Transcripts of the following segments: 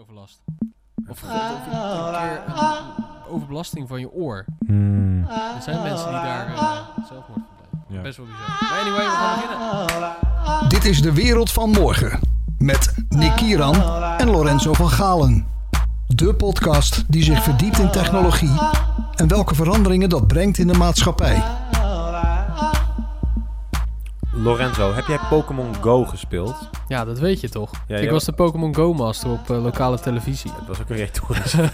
Overlast. Of, of een keer een overbelasting van je oor. Hmm. Er zijn mensen die daar eh, zelfmoord van. Ja. Best wel bizar. Maar anyway, we gaan beginnen. Dit is de wereld van morgen. Met Nick Kieran en Lorenzo van Galen. De podcast die zich verdiept in technologie en welke veranderingen dat brengt in de maatschappij. Lorenzo, heb jij Pokémon Go gespeeld? Ja, dat weet je toch? Ja, ik was de Pokémon Go Master op eh, lokale televisie. Het was ook een retorische.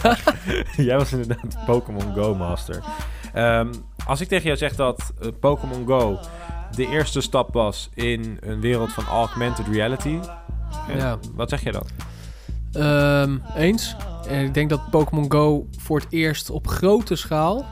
Jij was inderdaad de Pokémon Go Master. Ehm, als ik tegen jou zeg dat eh, Pokémon Go de eerste stap was in een wereld van augmented reality, eh, Ja. wat zeg jij dan? Ehm, eens. En ik denk dat Pokémon Go voor het eerst op grote schaal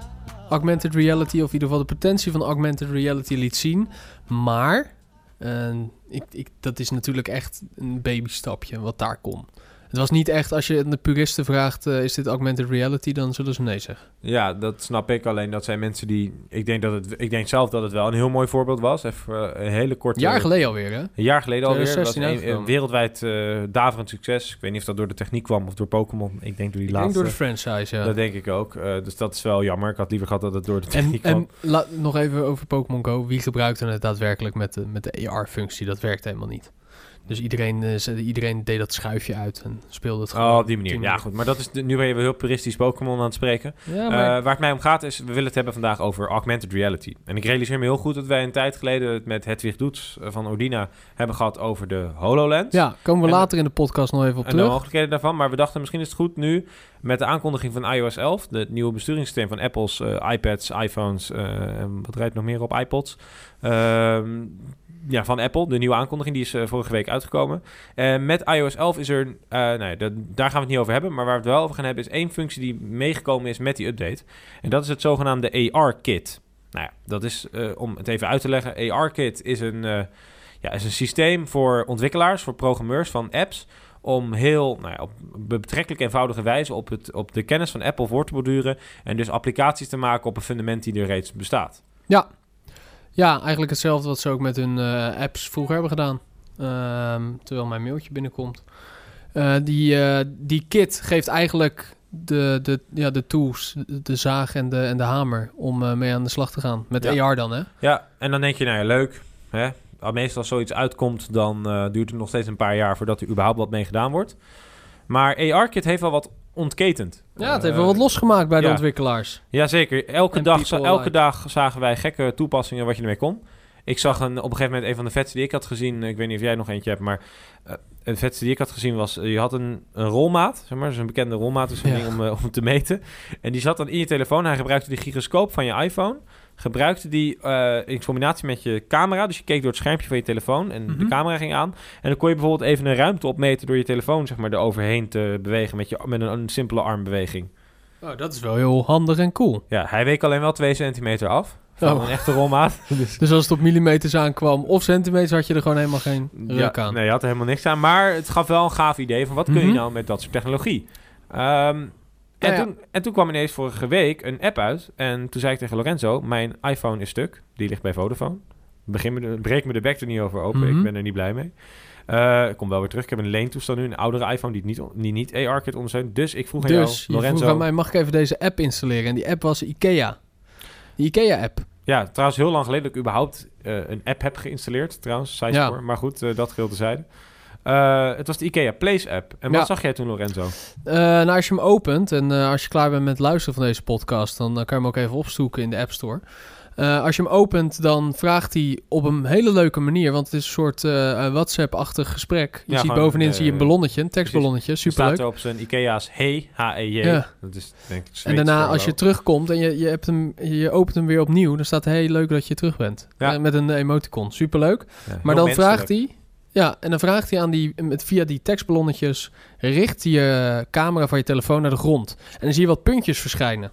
augmented reality, of in ieder geval de potentie van augmented reality liet zien. Maar eh, ik, ik, dat is natuurlijk echt een babystapje wat daar kon. Het was niet echt, als je de puristen vraagt, eh, is dit augmented reality, dan zullen ze nee zeggen. Ja, dat snap ik. Alleen dat zijn mensen die. Ik denk, dat het, ik denk zelf dat het wel een heel mooi voorbeeld was. Even eh, een hele korte. Een jaar geleden alweer, hè? Een jaar geleden alweer. Dat was 2016 een, wereldwijd eh daverend succes. Ik weet niet of dat door de techniek kwam of door Pokémon. Ik denk door die Ik denk laatste. door de franchise, ja. Dat denk ik ook. Dus dat is wel jammer. Ik had liever gehad dat het door de En, techniek kwam. en la- nog even over Pokémon Go. Wie gebruikte het daadwerkelijk met de, met de AR-functie? Dat werkte helemaal niet. Dus iedereen, eh, iedereen deed dat schuifje uit en speelde het gewoon. Oh, op die manier. Ja, goed. Maar dat is de- nu ben je wel heel puristisch Pokémon aan het spreken. Ja, Eh, waar het mij om gaat is, we willen het hebben vandaag over augmented reality. En ik realiseer me heel goed dat wij een tijd geleden het met Hedwig Doets eh, van Ordina hebben gehad over de HoloLens. ja, komen we en- later in de podcast nog even op En de terug. mogelijkheden daarvan. Maar we dachten misschien is het goed nu met de aankondiging van iOS 11, het nieuwe besturingssysteem van Apple's iPads, iPhones, en wat rijdt nog meer op iPods. Ja, van Apple, de nieuwe aankondiging, die is eh, vorige week uitgekomen. En met iOS 11 is er, eh nou daar gaan we het niet over hebben, maar waar we het wel over gaan hebben is één functie die meegekomen is met die update. En dat is het zogenaamde AR-kit. Nou ja, dat is, eh, om het even uit te leggen, AR-kit is een, eh, ja, is een systeem voor ontwikkelaars, voor programmeurs van apps, om heel nou ja, op betrekkelijk eenvoudige wijze op, het, op de kennis van Apple voor te borduren en dus applicaties te maken op een fundament die er reeds bestaat. Ja. Ja, eigenlijk hetzelfde wat ze ook met hun eh, apps vroeger hebben gedaan. Ehm, terwijl mijn mailtje binnenkomt. Eh, die, eh, die kit geeft eigenlijk de, de, ja, de tools, de, de zaag en de, en de hamer om mee aan de slag te gaan. Met Ja. AR dan, hè? Ja, en dan denk je, nou ja, leuk. Hè? Al Meestal als zoiets uitkomt, dan duurt het nog steeds een paar jaar voordat er überhaupt wat mee gedaan wordt. Maar AR-kit heeft wel wat ontketend. Ja, het heeft Eh, wel wat losgemaakt bij de ja. ontwikkelaars. Jazeker. Elke, En dag, elke dag zagen wij gekke toepassingen wat je ermee kon. Ik zag een, op een gegeven moment een van de vetste die ik had gezien. Ik weet niet of jij nog eentje hebt, maar uh, een vetste die ik had gezien was... eh, je had een, een rolmaat, zeg maar. Dus een bekende rolmaat zo'n Ja. ding om, eh, om te meten. En die zat dan in je telefoon. Hij gebruikte die gyroscoop van je iPhone. Gebruikte die eh, in combinatie met je camera. Dus je keek door het schermpje van je telefoon en de Mhm. camera ging aan. En dan kon je bijvoorbeeld even een ruimte opmeten... door je telefoon zeg maar, eroverheen te bewegen met, je, met een, een simpele armbeweging. Oh, dat is wel heel handig en cool. Ja, hij week alleen wel 2 centimeter af. Van Oh. een echte rolmaat. dus, Dus als het op millimeters aankwam of centimeters, had je er gewoon helemaal geen ja, ruk aan. nee, je had er helemaal niks aan. Maar het gaf wel een gaaf idee van wat kun je Mhm. nou met dat soort technologie. Ehm, en, ja. toen, en toen kwam ineens vorige week een app uit. En toen zei ik tegen Lorenzo, mijn iPhone is stuk. Die ligt bij Vodafone. Begin me de, breek me de bek er niet over open. Mhm. Ik ben er niet blij mee. Eh, ik kom wel weer terug. Ik heb een leentoestand nu. Een oudere iPhone die niet, die niet AR-kit ondersteunt. Dus ik vroeg Dus jou, Lorenzo. vroeg aan mij, mag ik even deze app installeren? En die app was IKEA. De IKEA-app. Ja, trouwens heel lang geleden dat ik überhaupt eh, een app heb geïnstalleerd. Trouwens, zij Ja. voor. Maar goed, eh, dat geldt tezijde. Eh het was de IKEA Place app. En wat Ja. zag jij toen, Lorenzo? Eh, nou, als je hem opent en eh, als je klaar bent met luisteren van deze podcast, dan kan je hem ook even opzoeken in de App Store. Als je hem opent, dan vraagt hij op een hele leuke manier, want het is een soort WhatsApp-achtig gesprek. Je Ja, ziet gewoon, bovenin zie je een ballonnetje, een tekstballonnetje, Er staat superleuk. er op zijn IKEA's Hey, H-E-J. Ja. Dat is denk ik En daarna, als je terugkomt en je, je, hebt hem, je opent hem weer opnieuw, dan staat hey, leuk dat je terug bent. Met een emoticon, superleuk. Maar dan vraagt hij... Ja, en dan vraagt hij aan die, met, via die tekstballonnetjes... richt je camera van je telefoon naar de grond. En dan zie je wat puntjes verschijnen.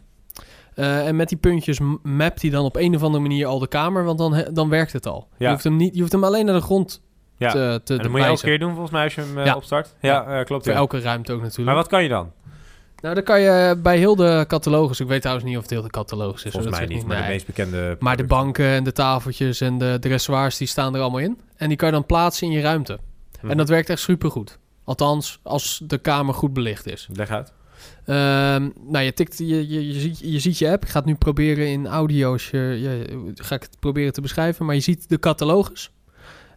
Eh, en met die puntjes mapt hij dan op een of andere manier al de kamer... want dan, dan werkt het al. Ja. Je, hoeft hem niet, je hoeft hem alleen naar de grond Ja. te, te, En dat moet je elke keer doen volgens mij als je hem eh, Ja. opstart. Ja, eh, klopt. Voor elke ruimte ook natuurlijk. Maar wat kan je dan? Nou, dan kan je bij heel de catalogus... ik weet trouwens niet of het heel de catalogus is. Volgens mij niet, maar de meest bekende... Maar de banken en de tafeltjes en de dressoirs, die staan er allemaal in. En die kan je dan plaatsen in je ruimte. Mhm. En dat werkt echt supergoed. Althans, als de kamer goed belicht is. Leg uit. Ehm, nou, je, tikt, je, je, je, ziet, je ziet je app. Ik ga het nu proberen in audio's. Je, je- ga ik het proberen te beschrijven. Maar je ziet de catalogus.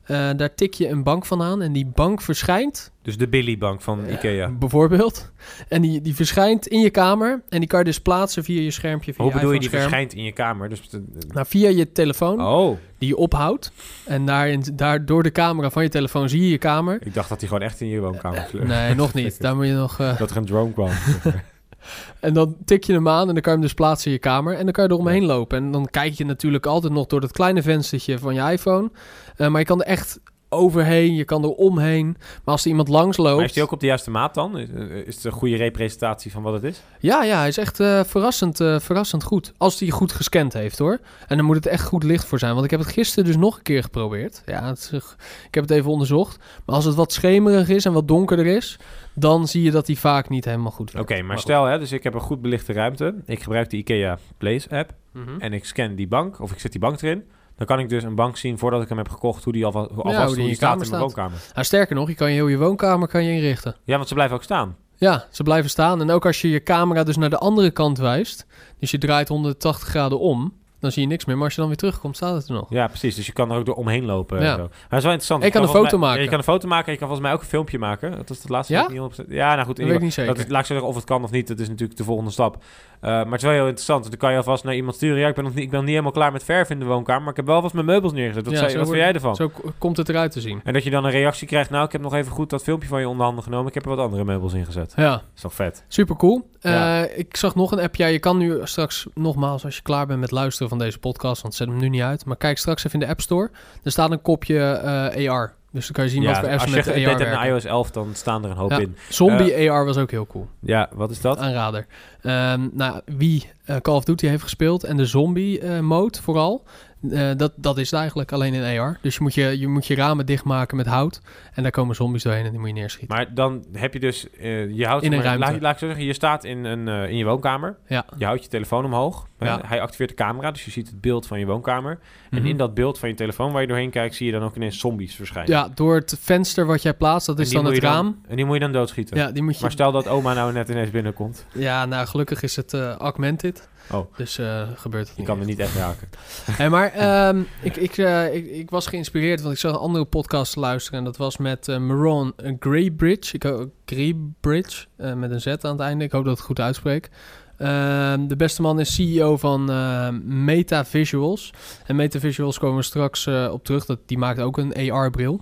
Eh, daar tik je een bank van aan. En die bank verschijnt, Dus de Billy-bank van Ikea. bijvoorbeeld. En die, die verschijnt in je kamer. En die kan je dus plaatsen via je schermpje. Via Hoe bedoel je, die verschijnt in je kamer? Dus, de- Nou, via je telefoon, oh, die je ophoudt. En daarin, daar, door de camera van je telefoon zie je je kamer. ik dacht dat hij gewoon echt in je woonkamer vloog. Nee, nog niet. Daar moet je nog... eh, Dat er een drone kwam. En dan tik je hem aan en dan kan je hem dus plaatsen in je kamer. En dan kan je er omheen lopen. En dan kijk je natuurlijk altijd nog door dat kleine venstertje van je iPhone. Eh, maar je kan er echt overheen, je kan er omheen. Maar als er iemand langs loopt... Maar is die ook op de juiste maat dan? Is, eh, is het een goede representatie van wat het is? Ja, ja, hij is echt eh, verrassend, eh, verrassend goed. Als hij goed gescand heeft hoor. En dan moet het echt goed licht voor zijn. Want ik heb het gisteren dus nog een keer geprobeerd. Ja, het is, ik heb het even onderzocht. Maar als het wat schemerig is en wat donkerder is... dan zie je dat hij vaak niet helemaal goed Oké, werkt. maar goed. stel, hè, dus ik heb een goed belichte ruimte. Ik gebruik de IKEA Place app. Mhm. En ik scan die bank, of ik zet die bank erin. Dan kan ik dus een bank zien voordat ik hem heb gekocht, hoe die alvast, hoe, alvast, hoe hoe die in die je staat in mijn staat. woonkamer. Nou, sterker nog, je kan je heel je woonkamer kan je inrichten. Ja, want ze blijven ook staan. Ja, ze blijven staan. En ook als je je camera dus naar de andere kant wijst, dus je draait 180 graden om, dan zie je niks meer. Maar als je dan weer terugkomt, staat het er nog. Ja, precies. Dus je kan er ook door omheen lopen. Ja. En zo. Maar dat is wel interessant. Je kan een foto mij- maken. Je kan een foto maken en je kan volgens mij ook een filmpje maken. Dat is het laatste. Ja? wat ik niet 100%. Ja, nou goed. Dat weet ik niet zeker. Dat laat ik zeggen of het kan of niet. Dat is natuurlijk de volgende stap. Eh, maar het is wel heel interessant. Dan kan je alvast naar iemand sturen. Ja, ik ben, nog niet, ik ben niet helemaal klaar met verf in de woonkamer. Maar ik heb wel vast mijn meubels neergezet. Wat, Ja, zei, wat vind jij ervan? Zo komt het eruit te zien. En dat je dan een reactie krijgt. Nou, ik heb nog even goed dat filmpje van je onder handen genomen. Ik heb er wat andere meubels in gezet. Ja, Dat is toch vet? super cool. Ja. ik zag nog een app. Ja, je kan nu straks nogmaals, als je klaar bent met luisteren van deze podcast, want zet hem nu niet uit. Maar kijk straks even in de App Store. Er staat een kopje eh, AR. Dus dan kan je zien wat voor apps als met je AR bent in werken. iOS 11, dan staan er een hoop Ja. in. Zombie AR was ook heel cool. Ja, wat is dat? Aanrader. Ehm, nou, wie eh, Call of Duty heeft gespeeld en de zombie eh, mode vooral, eh, dat, dat is het eigenlijk alleen in AR. Dus je moet je, je moet je ramen dichtmaken met hout en daar komen zombies doorheen en die moet je neerschieten. Maar dan heb je dus, eh, je houdt In een maar- ruimte. Laat, laat ik zo zeggen, je staat in, een, eh, in je woonkamer. Ja. Je houdt je telefoon omhoog. Ja. Hij activeert de camera, dus je ziet het beeld van je woonkamer. En Mhm. in dat beeld van je telefoon waar je doorheen kijkt, zie je dan ook ineens zombies verschijnen. Ja, door het venster wat jij plaatst, dat is dan het raam. en die moet je dan doodschieten. Ja, die moet je... Maar stel dat oma nou net ineens binnenkomt. Ja, nou gelukkig is het augmented. Oh. Dus eh, gebeurt het Je niet. kan er niet echt raken. Hey, maar ehm, ik, ik, eh, ik, ik was geïnspireerd, want ik zag een andere podcast luisteren. En dat was met eh Maron Greybridge. Ik, Greybridge, met een Z aan het einde. Ik hoop dat ik het goed uitspreek. Ehm, de beste man is CEO van eh, Meta Visuals. En Meta Visuals komen we straks op terug. Dat, die maakt ook een AR-bril.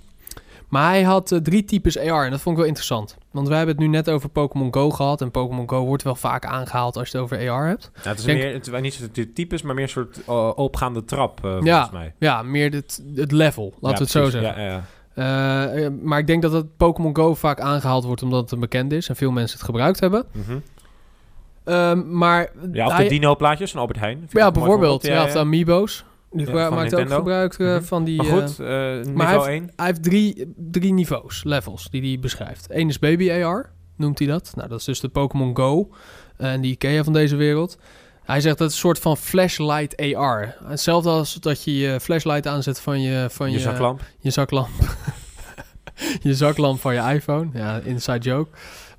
Maar hij had eh, drie types AR en dat vond ik wel interessant. Want wij hebben het nu net over Pokémon Go gehad. En Pokémon Go wordt wel vaak aangehaald als je het over AR hebt. Nou, het is Denk- meer, het niet de types, maar meer een soort eh, opgaande trap, eh, Ja. volgens mij. Ja, meer het, het level, laten Ja, we het zo zeggen. Ja, ja, ja. Eh, maar ik denk dat het Pokémon Go vaak aangehaald wordt omdat het bekend is en veel mensen het gebruikt hebben. Mhm. Ehm, maar Ja, of hij- de dino-plaatjes van Albert Heijn. Ja, bijvoorbeeld. voorbeeld. Ja, of de Amiibo's. Die Ja, gebruik- van maakt ook gebruik eh, Mhm. van die... Maar eh, goed, eh, hij niveau 1. hij heeft drie, drie niveaus, levels, die hij beschrijft. Eén is Baby AR, noemt hij dat. Nou, dat is dus de Pokémon Go eh, en die Ikea van deze wereld. Hij zegt dat het een soort van flashlight AR. Hetzelfde als dat je je flashlight aanzet van je... Van Je je, zaklamp. je zaklamp. je zaklamp van je iPhone. Ja, inside joke.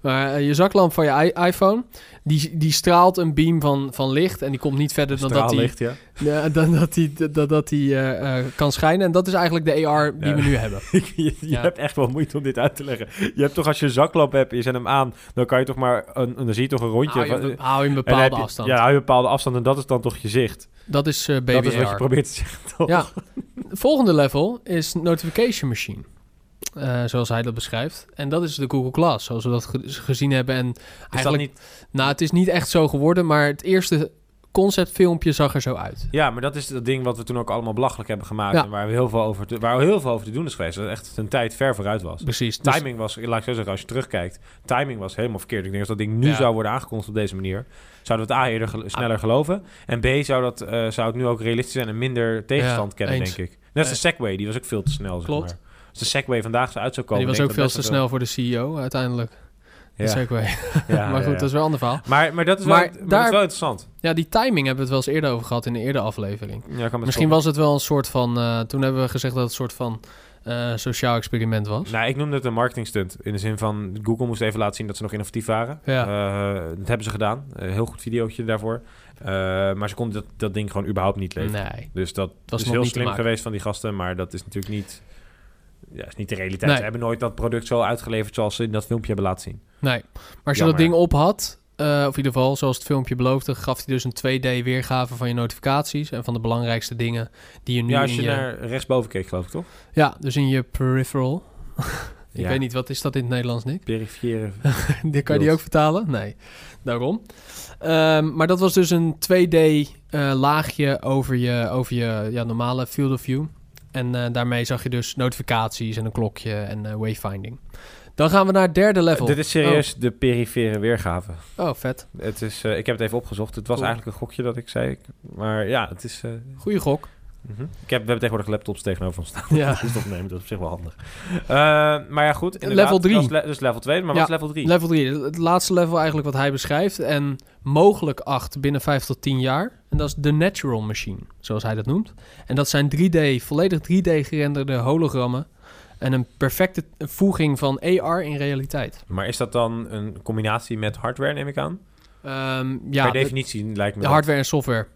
Maar eh, je zaklamp van je iPhone, die, die straalt een beam van, van licht en die komt niet verder dan dat die, ja. ja, dan dat die, dat, dat die eh, eh, kan schijnen. En dat is eigenlijk de AR die Ja. we nu hebben. je hebt echt wel moeite om dit uit te leggen. Je hebt toch als je een zaklamp hebt, je zet hem aan, dan kan je toch maar, een, dan zie je toch een rondje. Hou je, een- hou je een en dan bepaalde je- afstand. Ja, hou je een bepaalde afstand en dat is dan toch je zicht. Dat is eh, dat baby is wat je probeert te zeggen, toch? Ja. Volgende level is notification machine. Eh, zoals hij dat beschrijft. En dat is de Google Glass, zoals we dat ge- gezien hebben. En Is eigenlijk, niet... nou, het is niet echt zo geworden, maar het eerste conceptfilmpje zag er zo uit. Ja, maar dat is dat ding wat we toen ook allemaal belachelijk hebben gemaakt. Ja. En waar, we heel veel over te, waar heel veel over te doen is geweest. Dat echt een tijd ver vooruit was. Precies. Dus- Timing was, laat ik zo zeggen, als je terugkijkt, timing was helemaal verkeerd. Ik denk als dat ding nu Ja. zou worden aangekondigd op deze manier, zouden we het A eerder gel- sneller geloven. En B zou, dat, eh, zou het nu ook realistisch zijn en minder tegenstand Ja, kennen, eens. denk ik. Net als de Segway, die was ook veel te snel. Zeg Klopt. maar. Als de Segway vandaag zo uit zou en komen. die was ook veel te snel voor de CEO uiteindelijk. Ja. Segway. ja, maar goed, dat is wel een ander verhaal. Maar, maar dat is wel, Maar maar dat daar- is wel interessant. Ja, die timing hebben we het wel eens eerder over gehad in de eerdere aflevering. Ja, kan best Misschien was het wel een soort van... eh, toen hebben we gezegd dat het een soort van eh, sociaal experiment was. Nou, ik noemde het een marketing stunt. In de zin van Google moest even laten zien dat ze nog innovatief waren. Ja. Eh, dat hebben ze gedaan. Een heel goed videootje daarvoor. Maar ze konden dat, dat ding gewoon überhaupt niet leveren. Nee. Dus dat was is heel slim geweest van die gasten. Maar dat is natuurlijk niet, ja, is niet de realiteit. Nee. Ze hebben nooit dat product zo uitgeleverd zoals ze in dat filmpje hebben laten zien. Nee. Maar als je Jammer. dat ding op had, eh, of in ieder geval, zoals het filmpje beloofde, gaf hij dus een 2D-weergave van je notificaties en van de belangrijkste dingen die je nu ja, als in je je... naar rechtsboven keek, geloof ik toch? Ja, dus in je peripheral. ik Ja. weet niet, wat is dat in het Nederlands, Nick? Perifiëren. die kan je die ook vertalen? Nee, daarom. Ehm, maar dat was dus een 2D-laagje over je, over je ja, normale field of view. En eh, daarmee zag je dus notificaties en een klokje en eh, wayfinding. Dan gaan we naar het derde level. Dit is serieus de perifere weergave. Oh, oh, vet. Het is, eh, ik heb het even opgezocht. Het was Cool. eigenlijk een gokje dat ik zei. Maar ja, het is... eh, Goeie gok. Mhm. ik heb, we hebben tegenwoordig laptops tegenover ons staan. Ja. Dus opnemen, dat is op zich wel handig. Eh, maar ja, goed. Level le- dus level 2, maar Ja, wat is level 3? Level 3, het laatste level eigenlijk wat hij beschrijft. En mogelijk 8 binnen 5 tot 10 jaar. En dat is de Natural Machine, zoals hij dat noemt. En dat zijn 3D, volledig 3D gerenderde hologrammen. En een perfecte voeging van AR in realiteit. Maar is dat dan een combinatie met hardware, neem ik aan? Ehm, ja, per de- definitie lijkt me de hardware en software.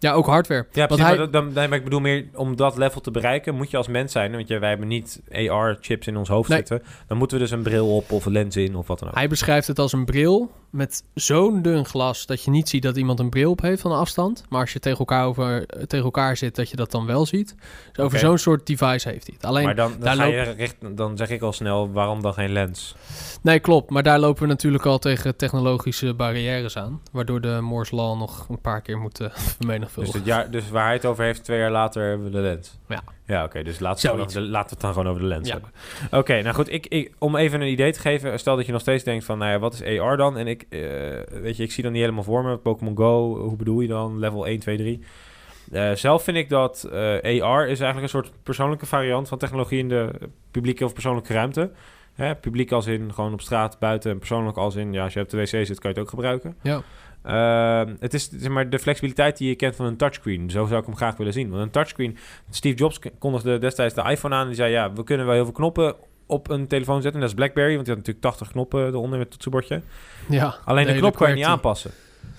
Ja, ook hardware. Ja, precies, hij, maar, dan, nee, maar ik bedoel meer, om dat level te bereiken, moet je als mens zijn. Want wij hebben niet AR-chips in ons hoofd Nee. zitten. Dan moeten we dus een bril op of een lens in of wat dan ook. hij beschrijft het als een bril met zo'n dun glas dat je niet ziet dat iemand een bril op heeft van een afstand. Maar als je tegen elkaar, over, eh, tegen elkaar zit, dat je dat dan wel ziet. Dus over zo'n soort device heeft hij het. Alleen, maar dan, dan, daar ga loop- je dan zeg ik al snel, waarom dan geen lens? Nee, klopt. Maar daar lopen we natuurlijk al tegen technologische barrières aan. Waardoor de Moore's Law nog een paar keer moet Dus, het jaar, dus waar hij het over heeft, twee jaar later hebben we de lens. Ja. Ja, oké. dus laten we, de- laten we het dan gewoon over de lens Ja. hebben. Oké, nou goed. Ik, ik, om even een idee te geven. Stel dat je nog steeds denkt van, nou ja, wat is AR dan? En ik, eh, weet je, ik zie dan niet helemaal voor me. Pokémon Go, hoe bedoel je dan? Level 1, 2, 3. Eh, zelf vind ik dat eh, AR is eigenlijk een soort persoonlijke variant van technologie in de publieke of persoonlijke ruimte. Hè, publiek als in gewoon op straat, buiten. En persoonlijk als in, ja, als je op de wc zit, kan je het ook gebruiken. Ja. Ehm, het is zeg maar de flexibiliteit die je kent van een touchscreen. Zo zou ik hem graag willen zien. Want een touchscreen... Steve Jobs kondigde destijds de iPhone aan. En die zei, ja, we kunnen wel heel veel knoppen op een telefoon zetten. En dat is BlackBerry, want die had natuurlijk 80 knoppen eronder met het toetsenbordje. ja, Alleen de, knop kan je niet aanpassen.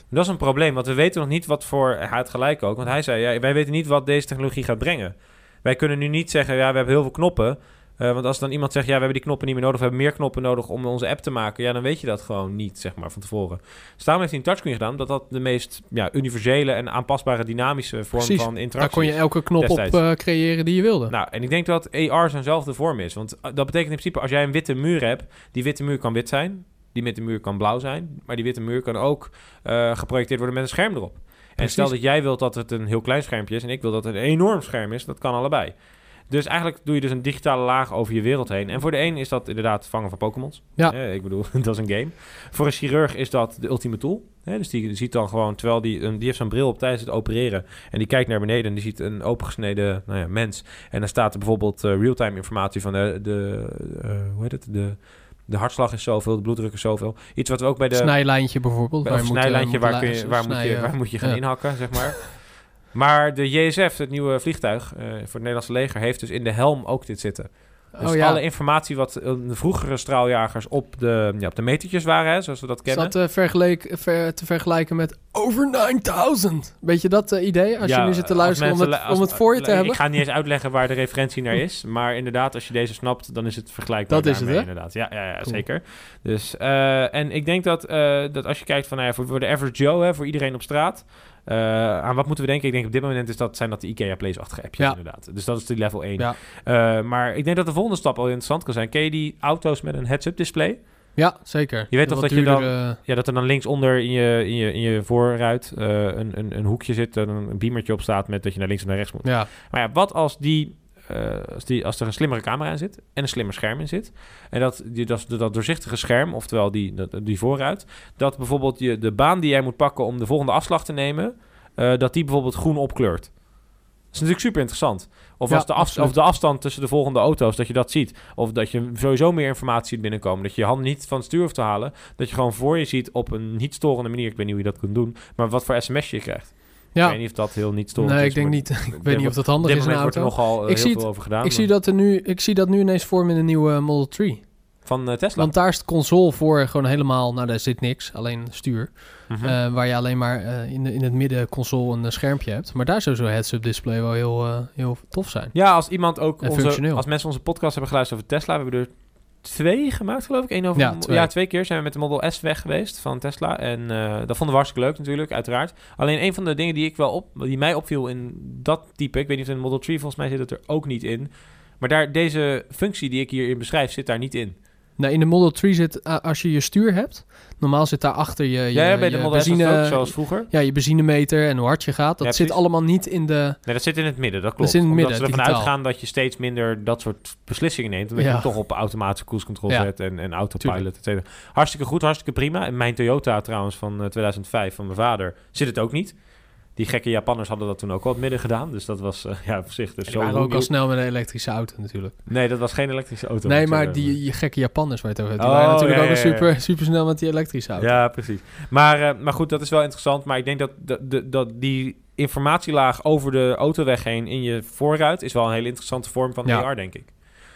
Dat is een probleem, want we weten nog niet wat voor... Hij had gelijk ook, want hij zei... Ja, wij weten niet wat deze technologie gaat brengen. Wij kunnen nu niet zeggen, ja, we hebben heel veel knoppen... Eh, want als dan iemand zegt, ja, we hebben die knoppen niet meer nodig... we hebben meer knoppen nodig om onze app te maken... ja, dan weet je dat gewoon niet, zeg maar, van tevoren. Dus daarom heeft hij een touchscreen gedaan... dat dat de meest ja, universele en aanpasbare dynamische vorm Precies. van daar interactie kon je is. elke knop destijds. op eh, creëren die je wilde. Nou, en ik denk dat AR zijnzelfde vorm is. Want uh, dat betekent in principe, als jij een witte muur hebt... die witte muur kan wit zijn... die witte muur kan blauw zijn... maar die witte muur kan ook eh, geprojecteerd worden met een scherm erop. En Precies. stel dat jij wilt dat het een heel klein schermpje is... en ik wil dat het een enorm scherm is, dat kan allebei. Dus eigenlijk doe je dus een digitale laag over je wereld heen. En voor de een is dat inderdaad vangen van Pokémons. Ja. Eh, ik bedoel, dat is een game. Voor een chirurg is dat de ultieme tool. Dus die ziet dan gewoon, terwijl die, een, die heeft zo'n bril op tijdens het opereren. En die kijkt naar beneden en die ziet een opengesneden nou ja, mens. En dan staat er bijvoorbeeld eh, real-time informatie van de, de eh, hoe heet het, de, de hartslag is zoveel, de bloeddruk is zoveel. Iets wat we ook bij de... snijlijntje bijvoorbeeld. Bij waar snijlijntje, waar, kun je, waar, moet je, waar moet je gaan Ja. inhakken, zeg maar. Maar de JSF, het nieuwe vliegtuig eh, voor het Nederlandse leger, heeft dus in de helm ook dit zitten. Dus oh ja, alle informatie wat eh, de vroegere straaljagers op de, ja, op de metertjes waren, hè, zoals we dat is kennen. dat ver- te vergelijken met over 9000? Weet je dat idee? Als je nu zit te luisteren om het, om voor je te ik hebben. ga niet eens uitleggen waar de referentie naar is. Maar inderdaad, als je deze snapt, dan is het vergelijkbaar Dat is het, hè? inderdaad. Ja, ja, ja zeker. Dus, en ik denk dat, dat als je kijkt van, nou ja, voor, voor de average Joe, hè, voor iedereen op straat... eh, aan wat moeten we denken? Ik denk op dit moment is dat, zijn dat de IKEA Place-achtige appjes Ja. inderdaad. Dus dat is de level 1. Ja. Eh, maar ik denk dat de volgende stap al interessant kan zijn. Ken je die auto's met een heads-up display? Ja, zeker. Je weet toch dat je dan- Ja, dat er dan linksonder in je, in je, in je voorruit eh, een, een, een hoekje zit, en een, een beamertje op staat met dat je naar links en naar rechts moet. Ja, Maar ja, wat als, die, eh, als, die, als er een slimmere camera in zit en een slimmer scherm in zit. En dat, die, dat, dat doorzichtige scherm, oftewel die, die voorruit, dat bijvoorbeeld je, de baan die jij moet pakken om de volgende afslag te nemen, eh, dat die bijvoorbeeld groen opkleurt. Dat is natuurlijk super interessant. Of, Ja, als de af, of de afstand tussen de volgende auto's, dat je dat ziet. Of dat je sowieso meer informatie ziet binnenkomen. Dat je je hand niet van het stuur hoeft te halen. Dat je gewoon voor je ziet op een niet storende manier. Ik weet niet hoe je dat kunt doen. Maar wat voor sms je krijgt. Ja. Ik weet niet of dat heel niet storend nee, is. ik denk niet. ik weet niet of dat handig is in een wordt er auto. nogal eh, Ik zie veel over gedaan. Ik zie, dat er nu, ik zie dat nu ineens vorm in de nieuwe Model 3. Van eh, Tesla. Want daar is de console voor gewoon helemaal... Nou, daar zit niks. Alleen stuur. Mhm. Eh, waar je alleen maar eh, in, de, in het midden console een eh, schermpje hebt. Maar daar zou zo'n heads-up display wel heel, eh, heel tof zijn. Ja, als iemand ook onze, functioneel. als mensen onze podcast hebben geluisterd over Tesla, we hebben er twee gemaakt, geloof ik. Eén over Ja, twee. ja, twee keer zijn we met de Model S weg geweest van Tesla. En eh, dat vonden we hartstikke leuk natuurlijk, uiteraard. Alleen een van de dingen die, ik wel op, die mij opviel in dat type, ik weet niet of in de Model 3, volgens mij zit het er ook niet in. Maar daar, deze functie die ik hierin beschrijf, zit daar niet in. Nou, in de Model 3 zit, eh, als je je stuur hebt... Normaal zit daar achter je, je, ja, ja, bij de je Model S was het benzine... ook, zoals vroeger. Ja, je benzinemeter en hoe hard je gaat. Dat Ja, zit allemaal niet in de... Nee, dat zit in het midden, dat klopt. zit in het Omdat midden, ze ervan uitgaan dat je steeds minder dat soort beslissingen neemt. Omdat Ja. je toch op automatische cruise control zet en, en autopilot, et cetera. Hartstikke goed, hartstikke prima. En mijn Toyota trouwens van eh, 2005 van mijn vader zit het ook niet. Die gekke Japanners hadden dat toen ook al het midden gedaan. Dus dat was eh, ja, op zich dus zo... waren ook al snel met een elektrische auto natuurlijk. Nee, dat was geen elektrische auto. nee, maar zeggen. die, gekke Japanners waar je het over hebt... Oh, Die waren natuurlijk ja, ook ja, ja. super, super snel met die elektrische auto. Ja, precies. Maar, eh, maar goed, dat is wel interessant. Maar ik denk dat, dat, dat, die informatielaag over de autoweg heen in je voorruit... is wel een hele interessante vorm van. AR, denk ik.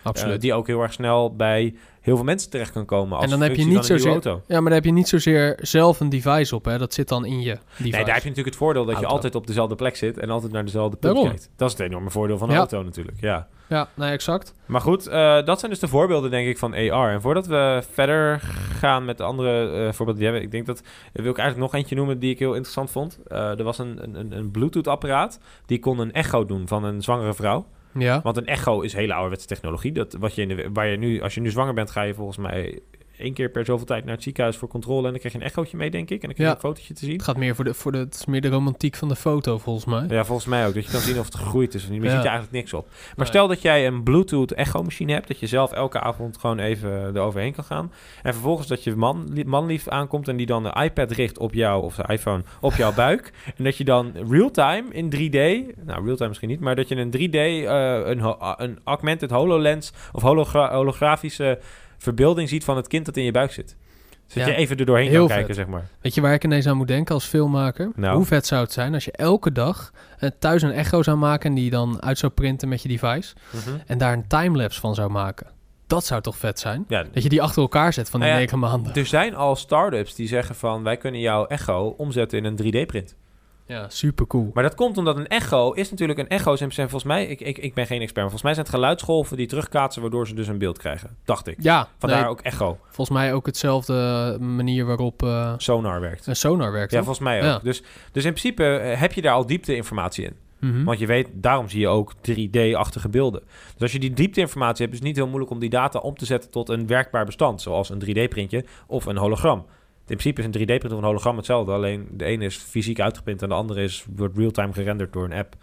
Absoluut. Eh, die ook heel erg snel bij heel veel mensen terecht kan komen als En dan heb je niet zozeer- auto. Ja, maar daar heb je niet zozeer zelf een device op, hè. Dat zit dan in je device. Nee, daar heb je natuurlijk het voordeel dat je altijd op dezelfde plek zit en altijd naar dezelfde punt kijkt. Dat is het enorme voordeel van een Ja. auto natuurlijk, ja. Ja, nee, exact. Maar goed, eh, dat zijn dus de voorbeelden denk ik van AR. En voordat we verder gaan met de andere eh, voorbeelden die hebben, ik denk dat, wil ik eigenlijk nog eentje noemen die ik heel interessant vond. Eh, er was een, een, een- een Bluetooth apparaat, die kon een echo doen van een zwangere vrouw. Ja. Want een echo is hele ouderwetse technologie. Dat wat je in de, waar je nu, als je nu zwanger bent, ga je volgens mij één keer per zoveel tijd naar het ziekenhuis voor controle. En dan krijg je een echootje mee, denk ik. En dan krijg je Ja. een fotootje te zien. Het gaat meer voor de, voor de, het is meer de romantiek van de foto, volgens mij. Ja, volgens mij ook. Dat je kan zien of het gegroeid is of niet. Maar je Ja. ziet er eigenlijk niks op. Maar Nee. stel dat jij een Bluetooth echo-machine hebt. Dat je zelf elke avond gewoon even eroverheen kan gaan. En vervolgens dat je man, manlief aankomt en die dan de iPad richt op jou, of de iPhone, op jouw buik. En dat je dan real-time in 3D, nou real-time misschien niet, maar dat je een 3D, eh, een, ho- een augmented HoloLens of hologra- holografische verbeelding ziet van het kind dat in je buik zit. Zodat Ja. je even er doorheen kan vet. kijken, zeg maar. Weet je waar ik ineens aan moet denken als filmmaker? Nou. Hoe vet zou het zijn als je elke dag eh, thuis een echo zou maken... en die dan uit zou printen met je device... Mhm. en daar een timelapse van zou maken? Dat zou toch vet zijn? Ja, Dat je die achter elkaar zet van die Nou ja, negen maanden. Er zijn al start-ups die zeggen van... wij kunnen jouw echo omzetten in een 3D-print. Ja, super cool. Maar dat komt omdat een echo is natuurlijk... een echo zijn volgens mij... Ik, ik, ik ben geen expert, maar volgens mij zijn het geluidsgolven... die terugkaatsen waardoor ze dus een beeld krijgen. Dacht ik. Ja, Vandaar nee, ook echo. volgens mij ook hetzelfde manier waarop eh, Sonar werkt. een sonar werkt. Ja, toch? volgens mij ook. Ja. Dus, dus in principe eh, heb je daar al diepte-informatie in. Mhm. Want je weet, daarom zie je ook 3D-achtige beelden. Dus als je die diepte-informatie hebt, is het niet heel moeilijk om die data om te zetten tot een werkbaar bestand. Zoals een 3D-printje of een hologram. In principe is een 3D-print of een hologram hetzelfde. Alleen de ene is fysiek uitgeprint en de andere is, wordt real-time gerenderd door een app.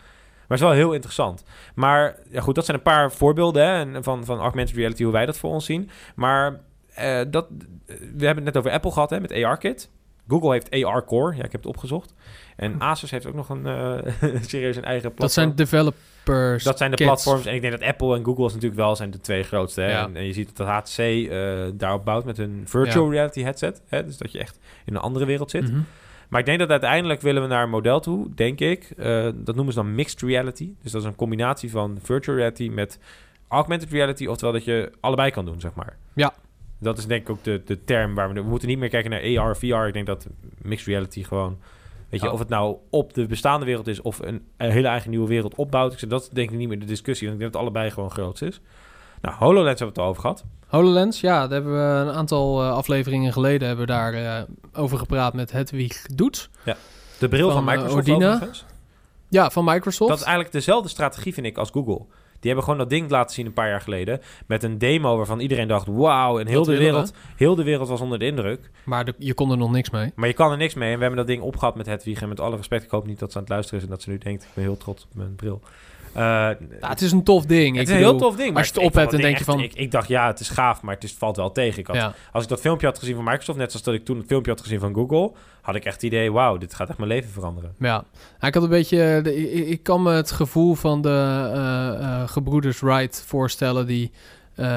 Maar het is wel heel interessant. Maar ja, goed, dat zijn een paar voorbeelden hè, van, van augmented reality, hoe wij dat voor ons zien. Maar eh, dat, we hebben het net over Apple gehad hè, met AR-kit. Google heeft AR Core. Ja, ik heb het opgezocht. En Asus heeft ook nog een eh, serieus een eigen platform. Dat zijn developers. Dat zijn de platforms. En ik denk dat Apple en Google is natuurlijk wel zijn de twee grootste. Hè? Ja. En, en je ziet dat HTC eh, daarop bouwt met hun virtual reality headset. Hè? Dus dat je echt in een andere wereld zit. Mhm. Maar ik denk dat uiteindelijk willen we naar een model toe, denk ik. Eh, dat noemen ze dan mixed reality. Dus dat is een combinatie van virtual reality met augmented reality. Oftewel dat je allebei kan doen, zeg maar. Ja. Dat is denk ik ook de, de term waar we... We moeten niet meer kijken naar AR, VR. Ik denk dat mixed reality gewoon... Weet je, Ja. of het nou op de bestaande wereld is of een, een hele eigen nieuwe wereld opbouwt. Ik zeg, dat denk ik niet meer de discussie. Want ik denk dat het allebei gewoon groot is. Nou, HoloLens hebben we het al over gehad. HoloLens, ja, daar hebben we een aantal eh, afleveringen geleden hebben we daar eh, over gepraat met Hedwig Doets. De bril van, Van, eh, Microsoft. Ja, van Microsoft. Dat is eigenlijk dezelfde strategie, vind ik, als Google. Die hebben gewoon dat ding laten zien een paar jaar geleden. Met een demo waarvan iedereen dacht, wauw. En heel de, wereld, heel de wereld was onder de indruk. Maar de- je kon er nog niks mee. Maar je kan er niks mee. En we hebben dat ding opgehad met Hedwig. En met alle respect, ik hoop niet dat ze aan het luisteren is... en dat ze nu denkt, ik ben heel trots op mijn bril. Eh, Ja, het is een tof ding. het Ik is een heel tof ding. als je het op hebt, dan denk je echt- Ik, ik dacht, ja, het is gaaf, maar het, is, valt wel tegen. Ik had, Ja, Als ik dat filmpje had gezien van Microsoft... net zoals dat ik toen het filmpje had gezien van Google... had ik echt het idee, wauw, dit gaat echt mijn leven veranderen. ja. Ik had een beetje... eh, de- ik, ik kan me het gevoel van de eh, gebroeders Wright voorstellen... die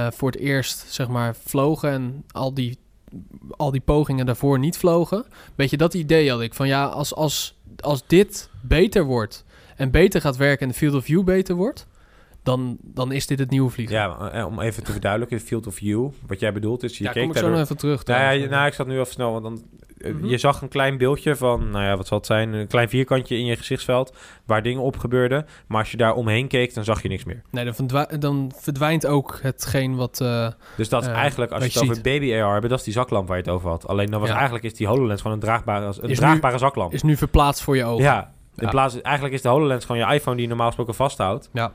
voor het eerst, zeg maar, vlogen... en al die, al die pogingen daarvoor niet vlogen. Beetje dat idee had ik. Van ja, als, als, als dit beter wordt en beter gaat werken en de field of view beter wordt, dan, dan is dit het nieuwe vliegen. Ja, eh, om even te verduidelijken, field of view, wat jij bedoelt is, je Ja, keek kom ik zo nog even terug. Nou, ja, nou, ik zat nu even snel, want dan, eh, Mhm. je zag een klein beeldje van, nou ja, wat zal het zijn, een klein vierkantje in je gezichtsveld waar dingen op gebeurden. Maar als je daar omheen keek, dan zag je niks meer. Nee, dan, dan verdwijnt ook hetgeen wat... eh, Dus dat is eigenlijk, als je het over baby AR hebt, dat is die zaklamp waar je het over had. Alleen dan was Ja. eigenlijk is die HoloLens gewoon een draagbare, een Is draagbare zaklamp. is nu verplaatst voor je ogen. ja, in plaats, eigenlijk is de HoloLens gewoon je iPhone die je normaal gesproken vasthoudt. Ja.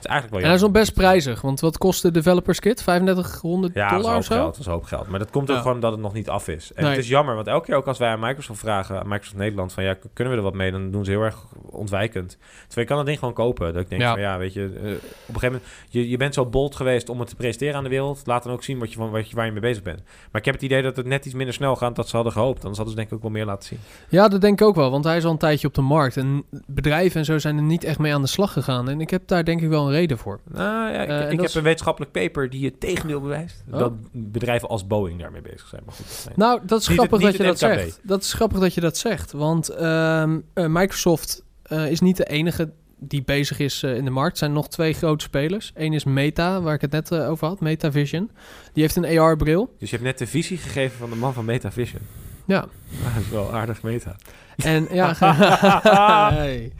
Het is eigenlijk En wel hij is nog best prijzig, want wat kost de developers kit? 3500 Ja, dat is dollar of hoop zo? geld. Dat is een hoop geld. Maar dat komt ook Ja. gewoon dat het nog niet af is. En Nee. het is jammer, want elke keer ook als wij aan Microsoft vragen, aan Microsoft Nederland, van ja, kunnen we er wat mee? Dan doen ze heel erg ontwijkend. Terwijl je kan dat ding gewoon kopen. Dat ik denk Ja. van ja, weet je, eh, op een gegeven moment, je, je bent zo bold geweest om het te presenteren aan de wereld. Laat dan ook zien wat je, van, wat je, waar je mee bezig bent. Maar ik heb het idee dat het net iets minder snel gaat dan ze hadden gehoopt. Anders hadden ze denk ik ook wel meer laten zien. Ja, dat denk ik ook wel, want hij is al een tijdje op de markt. En bedrijven en zo zijn er niet echt mee aan de slag gegaan. En ik heb daar denk ik wel een reden voor. Nou ja, ik, Eh, ik heb is- een wetenschappelijk paper die het tegendeel bewijst. Oh. Dat bedrijven als Boeing daarmee bezig zijn. Maar goed, Nou, dat is Niet grappig het- dat je dat zegt. Dat is grappig dat je dat zegt. Want ehm, eh, Microsoft eh, is niet de enige die bezig is in de markt. Er zijn nog twee grote spelers. Eén is Meta, waar ik het net over had. MetaVision. Die heeft een AR-bril. Dus je hebt net de visie gegeven van de man van MetaVision. Ja. Ah, dat is wel aardig meta. En ja... Hey.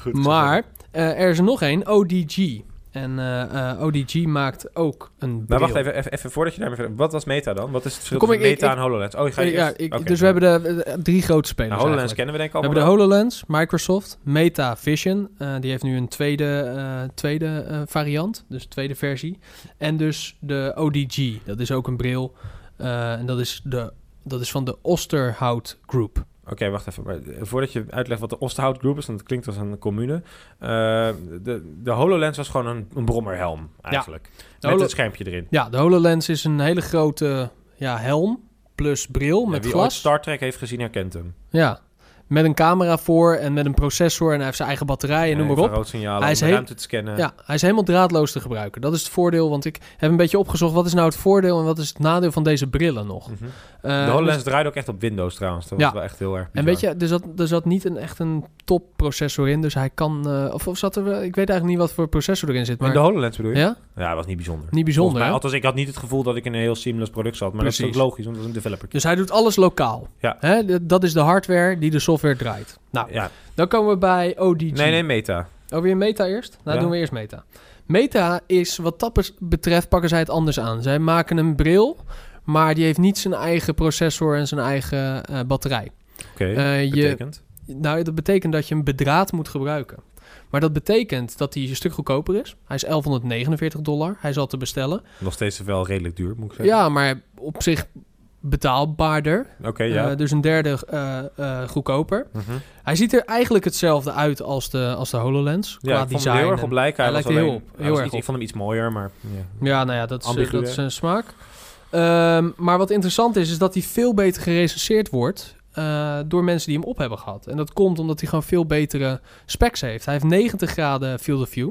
Goed, Maar er is er nog één, ODG. En eh, eh, ODG maakt ook een bril. Maar wacht even, even, even voordat je daarmee. Wat was Meta dan? Wat is het verschil tussen ik- Meta ik- en HoloLens? Oh, je gaat Eh, ja, eerst... ik. Dus we hebben de, de- drie grote spelers Nou, HoloLens eigenlijk. kennen we denk ik We allemaal hebben de. HoloLens, Microsoft, Meta Vision. eh, die heeft nu een tweede, eh, tweede eh, variant, dus tweede versie. En dus de ODG, dat is ook een bril. eh, en dat is, de, dat is van de Osterhout Group. Oké, wacht even. Maar, eh, voordat je uitlegt wat de Osterhout Group is, want het klinkt als een commune. Eh, de, de HoloLens was gewoon een, een brommerhelm eigenlijk. Met Holo- het schermpje erin. Ja, de HoloLens is een hele grote ja, helm plus bril Ja, met wie glas. Star Trek heeft gezien, herkent hem. Ja, met een camera voor en met een processor en hij heeft zijn eigen batterij en noem maar op. Hij is ruimte te scannen. Ja, hij is helemaal draadloos te gebruiken. Dat is het voordeel, want ik heb een beetje opgezocht... wat is nou het voordeel en wat is het nadeel van deze brillen nog? Mhm. Eh, de HoloLens dus- draait ook echt op Windows trouwens. Dat Ja. was wel echt heel erg en bizar. weet je, er zat, er zat niet een, echt een topprocessor in, dus hij kan... eh, of, of zat er... Ik weet eigenlijk niet wat voor processor erin zit, In maar... de HoloLens bedoel je? ja? Ja, dat was niet bijzonder. Niet bijzonder, mij, althans, ik had niet het gevoel dat ik in een heel seamless product zat. Maar dat is Precies. ook logisch, want dat is een developer. Dus hij doet alles lokaal. Ja. Hè? Dat is de hardware die de software draait. Nou, Ja. dan komen we bij ODG. Nee, nee, Meta. Oh, weer Meta eerst? Nou, Ja. doen we eerst Meta. Meta is, wat dat betreft, pakken zij het anders aan. Zij maken een bril, maar die heeft niet zijn eigen processor en zijn eigen eh, batterij. Oké, Eh, je- betekent. Nou, dat betekent dat je hem bedraad moet gebruiken. Maar dat betekent dat hij een stuk goedkoper is. Hij is 1149 dollar. Hij is al te bestellen. Nog steeds wel redelijk duur, moet ik zeggen. Ja, maar op zich betaalbaarder. Oké, ja. Eh, dus een derde eh, eh, goedkoper. Mhm. Hij ziet er eigenlijk hetzelfde uit als de, als de HoloLens. Ja, qua ik vond design. heel erg op lijken. Hij, hij lijkt alleen, heel op- heel erg iets- Ik vond hem iets mooier, maar... Ja. Ja, nou ja, dat is, Ambigu, dat is een smaak. Ehm, maar wat interessant is, is dat hij veel beter gerecenseerd wordt door mensen die hem op hebben gehad. En dat komt omdat hij gewoon veel betere specs heeft. Hij heeft 90 graden field of view.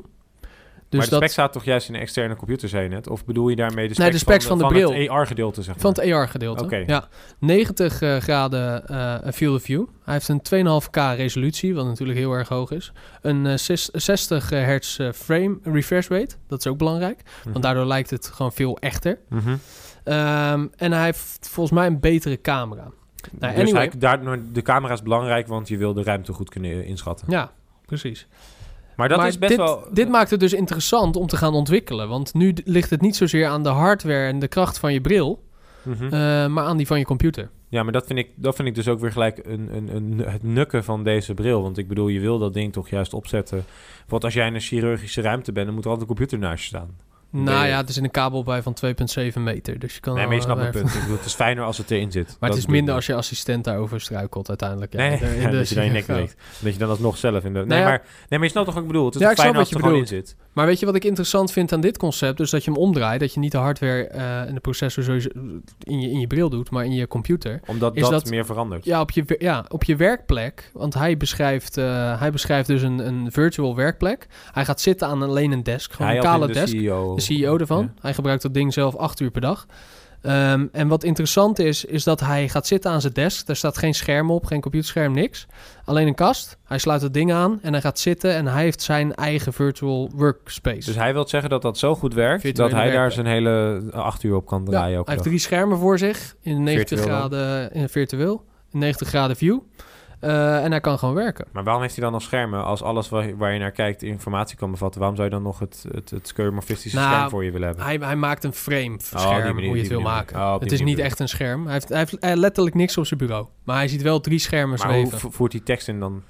Dus maar de dat spec staat toch juist in een externe computer, zei je net? Of bedoel je daarmee de specs, Nee, de specs van de bril. het AR-gedeelte, zeg maar? van het AR-gedeelte. Oké. Ja, 90 eh, graden eh, field of view. Hij heeft een 2,5K resolutie, wat natuurlijk heel erg hoog is. Een eh, zes- 60 hertz eh, frame refresh rate, dat is ook belangrijk. Mhm. Want daardoor lijkt het gewoon veel echter. Mhm. Ehm, en hij heeft volgens mij een betere camera. Nou, dus anyway. hij, daardoor, de camera is belangrijk, want je wil de ruimte goed kunnen inschatten. Ja, precies. Maar dat maar is best dit, wel... dit maakt het dus interessant om te gaan ontwikkelen. Want nu ligt het niet zozeer aan de hardware en de kracht van je bril, Mhm. eh, maar aan die van je computer. Ja, maar dat vind ik, dat vind ik dus ook weer gelijk een, een, een, het nukken van deze bril. Want ik bedoel, je wil dat ding toch juist opzetten. Want als jij in een chirurgische ruimte bent, dan moet er altijd een computer naast je staan. Nou Nee. ja, het is in een kabel bij van 2,7 meter. Dus je kan nee, maar je snapt mijn eh, punt. Ik bedoel, het is fijner als het erin zit. Maar Dat het is minder als je assistent daarover struikelt uiteindelijk. Ja, Nee, In de- in ja, de- dat je dan je nek breekt. Dat je dan alsnog zelf in de... Nee, Nou ja. maar, nee, maar je snapt toch wat ik bedoel? Het is Ja, snap fijner als het er je gewoon in zit. Maar weet je wat ik interessant vind aan dit concept? Dus dat je hem omdraait. Dat je niet de hardware eh, en de processor sowieso in je, in je bril doet, maar in je computer. Omdat Is dat, dat- meer verandert. Ja, op je, ja, op je werkplek. Want hij beschrijft, eh, hij beschrijft dus een, een virtual werkplek. Hij gaat zitten aan alleen een desk. Gewoon Hij een kale desk. CEO. De CEO ervan. Ja. Hij gebruikt dat ding zelf acht uur per dag. Ehm, en wat interessant is, is dat hij gaat zitten aan zijn desk. Er staat geen scherm op, geen computerscherm, niks. Alleen een kast. Hij sluit het ding aan en hij gaat zitten en hij heeft zijn eigen virtual workspace. Dus hij wil zeggen dat dat zo goed werkt... Virtuele dat hij daar zijn hele acht uur op kan Ja, draaien. hij heeft drie schermen voor zich in 90 Virtueel graden in virtueel, in 90 graden view. Eh, en hij kan gewoon werken. Maar waarom heeft hij dan nog schermen als alles waar, waar je naar kijkt informatie kan bevatten? Waarom zou je dan nog het, het, het skeuomorfistische Nou, scherm voor je willen hebben? Hij, hij maakt een frame scherm, manier, hoe je het wil manier. maken. Oh, het is niet echt een scherm. Hij heeft, hij heeft eh, letterlijk niks op zijn bureau. Maar hij ziet wel drie schermen maar hoe zweven. voert hij tekst in dan?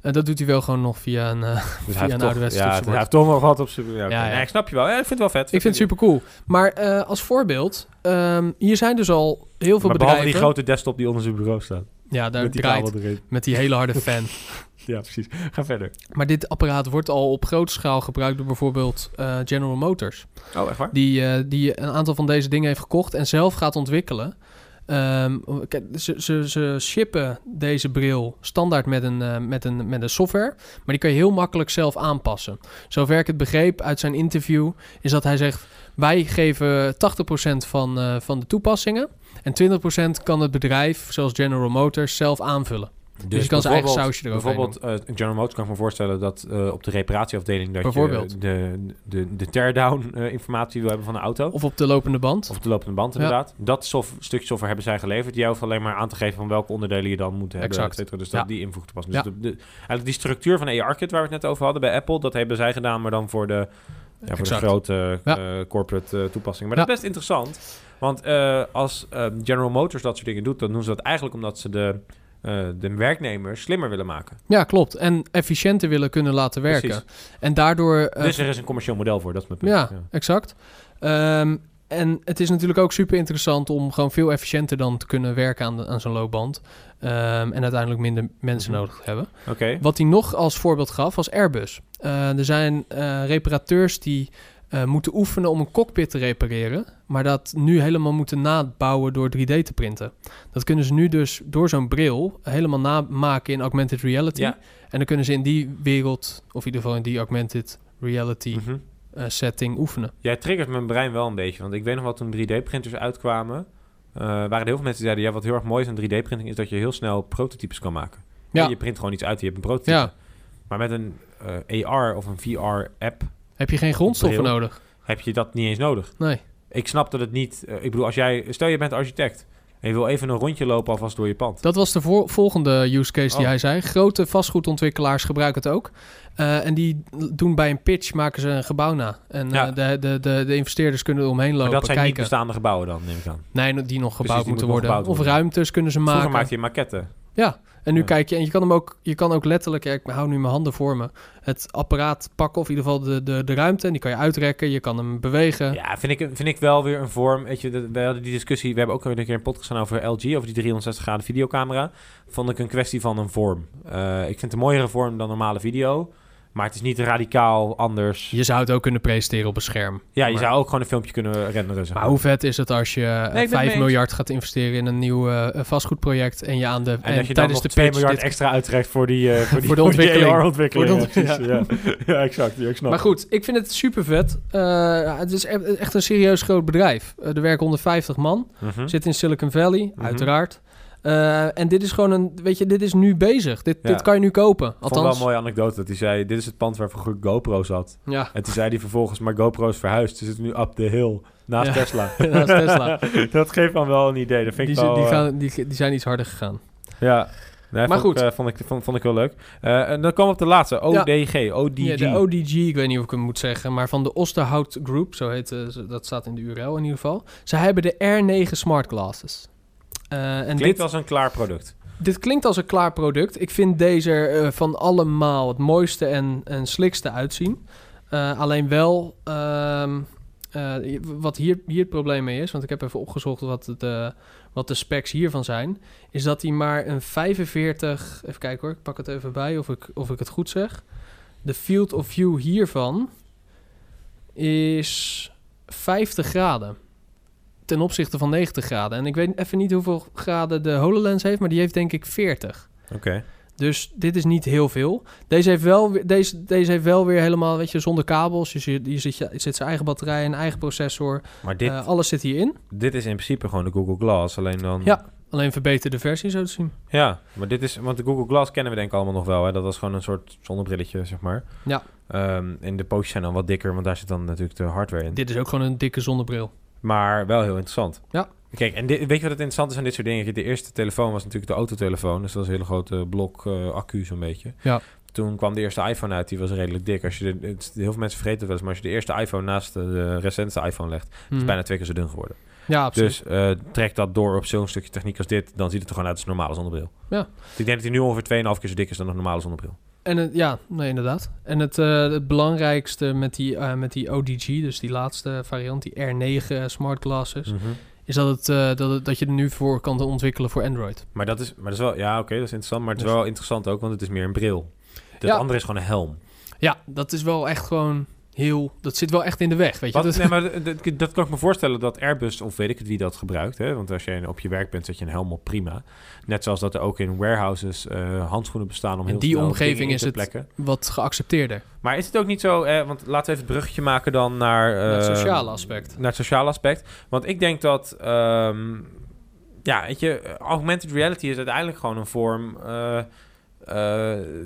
En dat doet hij wel gewoon nog via een... eh, Dus Via hij heeft een toch, ouderwets ja, toetsenbord. hij heeft toch nog wat op zijn... Ja, oké. Ja, ja. Nee, ik snap je wel. Ja, ik vind het wel vet. ik vind het super cool. Maar eh, als voorbeeld, ehm, hier zijn dus al heel veel Maar behalve bedrijven... die grote desktop die onder zijn bureau staat. Ja, daar met die draait erin. met die hele harde fan. Ja, precies. Ga verder. maar dit apparaat wordt al op grote schaal gebruikt door bijvoorbeeld eh, General Motors. Oh, echt waar? Die, eh, die een aantal van deze dingen heeft gekocht en zelf gaat ontwikkelen. Ehm, ze, ze, ze shippen deze bril standaard met een, eh, met, een, met een software, maar die kan je heel makkelijk zelf aanpassen. Zover ik het begreep uit zijn interview, is dat hij zegt: Wij geven 80% van, van de toepassingen en 20% kan het bedrijf, zoals General Motors, zelf aanvullen. Dus, je kan zijn eigen sausje eroverheen Bijvoorbeeld, eh General Motors kan ik me voorstellen dat eh, op de reparatieafdeling... dat je de, de, de teardown eh, informatie wil hebben van de auto. Of op de lopende band. Of de lopende band Ja. inderdaad. Dat stukje software hebben zij geleverd. Die hoeft alleen maar aan te geven van welke onderdelen je dan moet hebben. Exact. Dus dat Ja. die invoeg te passen. Ja. Dus de, de, eigenlijk die structuur van AR-kit waar we het net over hadden bij Apple... dat hebben zij gedaan, maar dan voor de, ja, voor de grote Ja. corporate eh, toepassingen. Maar Ja. dat is best interessant. Want eh, als eh, General Motors dat soort dingen doet... dan doen ze dat eigenlijk omdat ze de, eh, de werknemers slimmer willen maken. Ja, klopt. En efficiënter willen kunnen laten werken. Precies. En daardoor... eh, dus er is een commercieel model voor, dat is mijn punt. Ja, exact. Ehm, en het is natuurlijk ook super interessant om gewoon veel efficiënter dan te kunnen werken aan, de- aan zo'n loopband. Ehm, en uiteindelijk minder mensen Mhm. nodig te hebben. Oké. Wat hij nog als voorbeeld gaf was Airbus. Er zijn reparateurs die eh, moeten oefenen om een cockpit te repareren. Maar dat nu helemaal moeten nabouwen door 3D te printen. Dat kunnen ze nu dus door zo'n bril helemaal namaken in augmented reality. Ja. En dan kunnen ze in die wereld, of in ieder geval in die augmented reality Mhm. eh, setting oefenen. Jij triggert mijn brein wel een beetje. Want ik weet nog wat toen 3D-printers uitkwamen. eh, waren er heel veel mensen die zeiden... ja, wat heel erg mooi is aan 3D-printing... is dat je heel snel prototypes kan maken. Ja. Je print gewoon iets uit, je hebt een prototype. Ja. Maar met een AR of een VR-app... Heb je geen grondstoffen Bril. nodig? heb je dat niet eens nodig. Nee. Ik snap dat het niet... eh, ik bedoel, als jij... Stel, je bent architect... en je wil even een rondje lopen alvast door je pand. Dat was de volgende use case die Oh. hij zei. Grote vastgoedontwikkelaars gebruiken het ook. Eh, en die doen bij een pitch, maken ze een gebouw na. En Ja. eh, de, de, de, de investeerders kunnen er omheen maar lopen, dat zijn niet bestaande gebouwen dan, neem ik aan. Nee, die nog gebouwd moeten worden. gebouwd Of ruimtes kunnen ze Vroeger maken. maakte je maquetten. Ja, en nu Ja. kijk je, en je kan hem ook, je kan ook letterlijk, ja, ik hou nu mijn handen voor me, het apparaat pakken, of in ieder geval de, de, de ruimte, en die kan je uitrekken, je kan hem bewegen. Ja, vind ik, vind ik wel weer een vorm. Weet je, we hadden die discussie. We hebben ook een keer een podcast gedaan over LG, over die 360 graden videocamera. Vond ik een kwestie van een vorm. Eh, ik vind het een mooiere vorm dan normale video. Maar het is niet radicaal anders. Je zou het ook kunnen presenteren op een scherm. Ja, je Maar- zou ook gewoon een filmpje kunnen renderen. Zeg Maar hoe vet is het als je eh, ben het 5 mee miljard gaat investeren in een nieuw eh, vastgoedproject en je aan de En, en dat je dan tijdens de 2 pitch miljard dit- extra uittrekt voor die, eh, voor die, Voor de ontwikkeling. Voor de Ja, precies, ja. ja, exact. Ja, ik snap Maar goed, ik vind het super vet. het is echt een serieus groot bedrijf. Eh, er werken 150 man. Mhm. Zit in Silicon Valley, Mhm. uiteraard. Eh, en dit is gewoon een, weet je, dit is nu bezig. Dit, Ja. dit kan je nu kopen. Ik vond wel Althans, een mooie anekdote dat hij zei... dit is het pand waar vroeger GoPro zat. ja, En toen zei hij vervolgens... maar GoPro is verhuisd. Ze zitten nu up the hill. Naast Ja. Tesla. naast Tesla. dat geeft dan wel een idee. Dat vind Die, ik wel... die, eh, gaan, die, die zijn iets harder gegaan. Ja. Nee, Maar vond, goed. Ik, eh, vond, ik, vond, vond ik wel leuk. En dan kwam op de laatste. ODG. ODG. Ja, de ODG, ik weet niet of ik hem moet zeggen, maar van de Osterhout Group, zo heet ze- dat staat in de URL in ieder geval. Ze hebben de R9 Smart Glasses. Eh, en Klinkt dit, als een klaar product. dit klinkt als een klaar product. Ik vind deze er, eh, van allemaal het mooiste en, en slikste uitzien. Eh, alleen wel, ehm, eh, wat hier, hier het probleem mee is, want ik heb even opgezocht wat de, wat de specs hiervan zijn, is dat hij maar een 45, even kijken hoor, ik pak het even bij of ik, of ik het goed zeg. De field of view hiervan is 50 graden ten opzichte van 90 graden. En ik weet even niet hoeveel graden de HoloLens heeft, maar die heeft denk ik 40. Oké. Dus dit is niet heel veel. Deze heeft wel, weer- deze, deze heeft wel weer helemaal, weet je, zonder kabels. Dus je, je zit, je zit zijn eigen batterij, een eigen processor. Maar dit, Eh, alles zit hierin. dit is in principe gewoon de Google Glass. Alleen dan... Ja. Alleen een verbeterde versie, zo te zien. Ja, maar dit is... Want de Google Glass kennen we denk ik allemaal nog wel. Hè? Dat was gewoon een soort zonnebrilletje, zeg maar. Ja. Ehm, en de pootjes zijn dan wat dikker, want daar zit dan natuurlijk de hardware in. Dit is ook gewoon een dikke zonnebril. Maar wel heel interessant. Ja. Kijk, en dit, weet je wat het interessant is aan dit soort dingen? De eerste telefoon was natuurlijk de autotelefoon. Dus dat was een hele grote blok eh, accu zo'n beetje. Ja. Toen kwam de eerste iPhone uit, die was redelijk dik. Als je de, het, heel veel mensen vergeten het wel eens, maar als je de eerste iPhone naast de, de recentste iPhone legt, is Mhm. het bijna twee keer zo dun geworden. Ja, absoluut. Dus eh, trek dat door op zo'n stukje techniek als dit, dan ziet het er gewoon uit als een normale zonnebril. Ja. Dus ik denk dat hij nu ongeveer 2,5 keer zo dik is dan een normale zonnebril. En het, ja, nee, inderdaad. En het, eh, het belangrijkste met die, eh, met die ODG, dus die laatste variant, die R9 smart glasses, Mhm. is dat, het, eh, dat, het, dat je er nu voor kan ontwikkelen voor Android. Maar dat is, maar dat is wel, ja, oké, dat is interessant. Maar het is Dus- wel interessant ook, want het is meer een bril. Ja. andere is gewoon een helm. Ja, dat is wel echt gewoon heel... Dat zit wel echt in de weg, weet je. Wat, Dat- nee, maar dat, dat- dat kan ik me voorstellen dat Airbus, of weet ik het wie dat gebruikt. Hè? Want als je op je werk bent, zet je een helm op, prima. Net zoals dat er ook in warehouses eh, handschoenen bestaan om heel die omgeving is het- plekken. wat geaccepteerder. Maar is het ook niet zo, eh, want laten we even het bruggetje maken dan naar... Naar het eh, sociale aspect. Naar het sociale aspect. Want ik denk dat, ehm, ja, weet je, augmented reality is uiteindelijk gewoon een vorm... eh,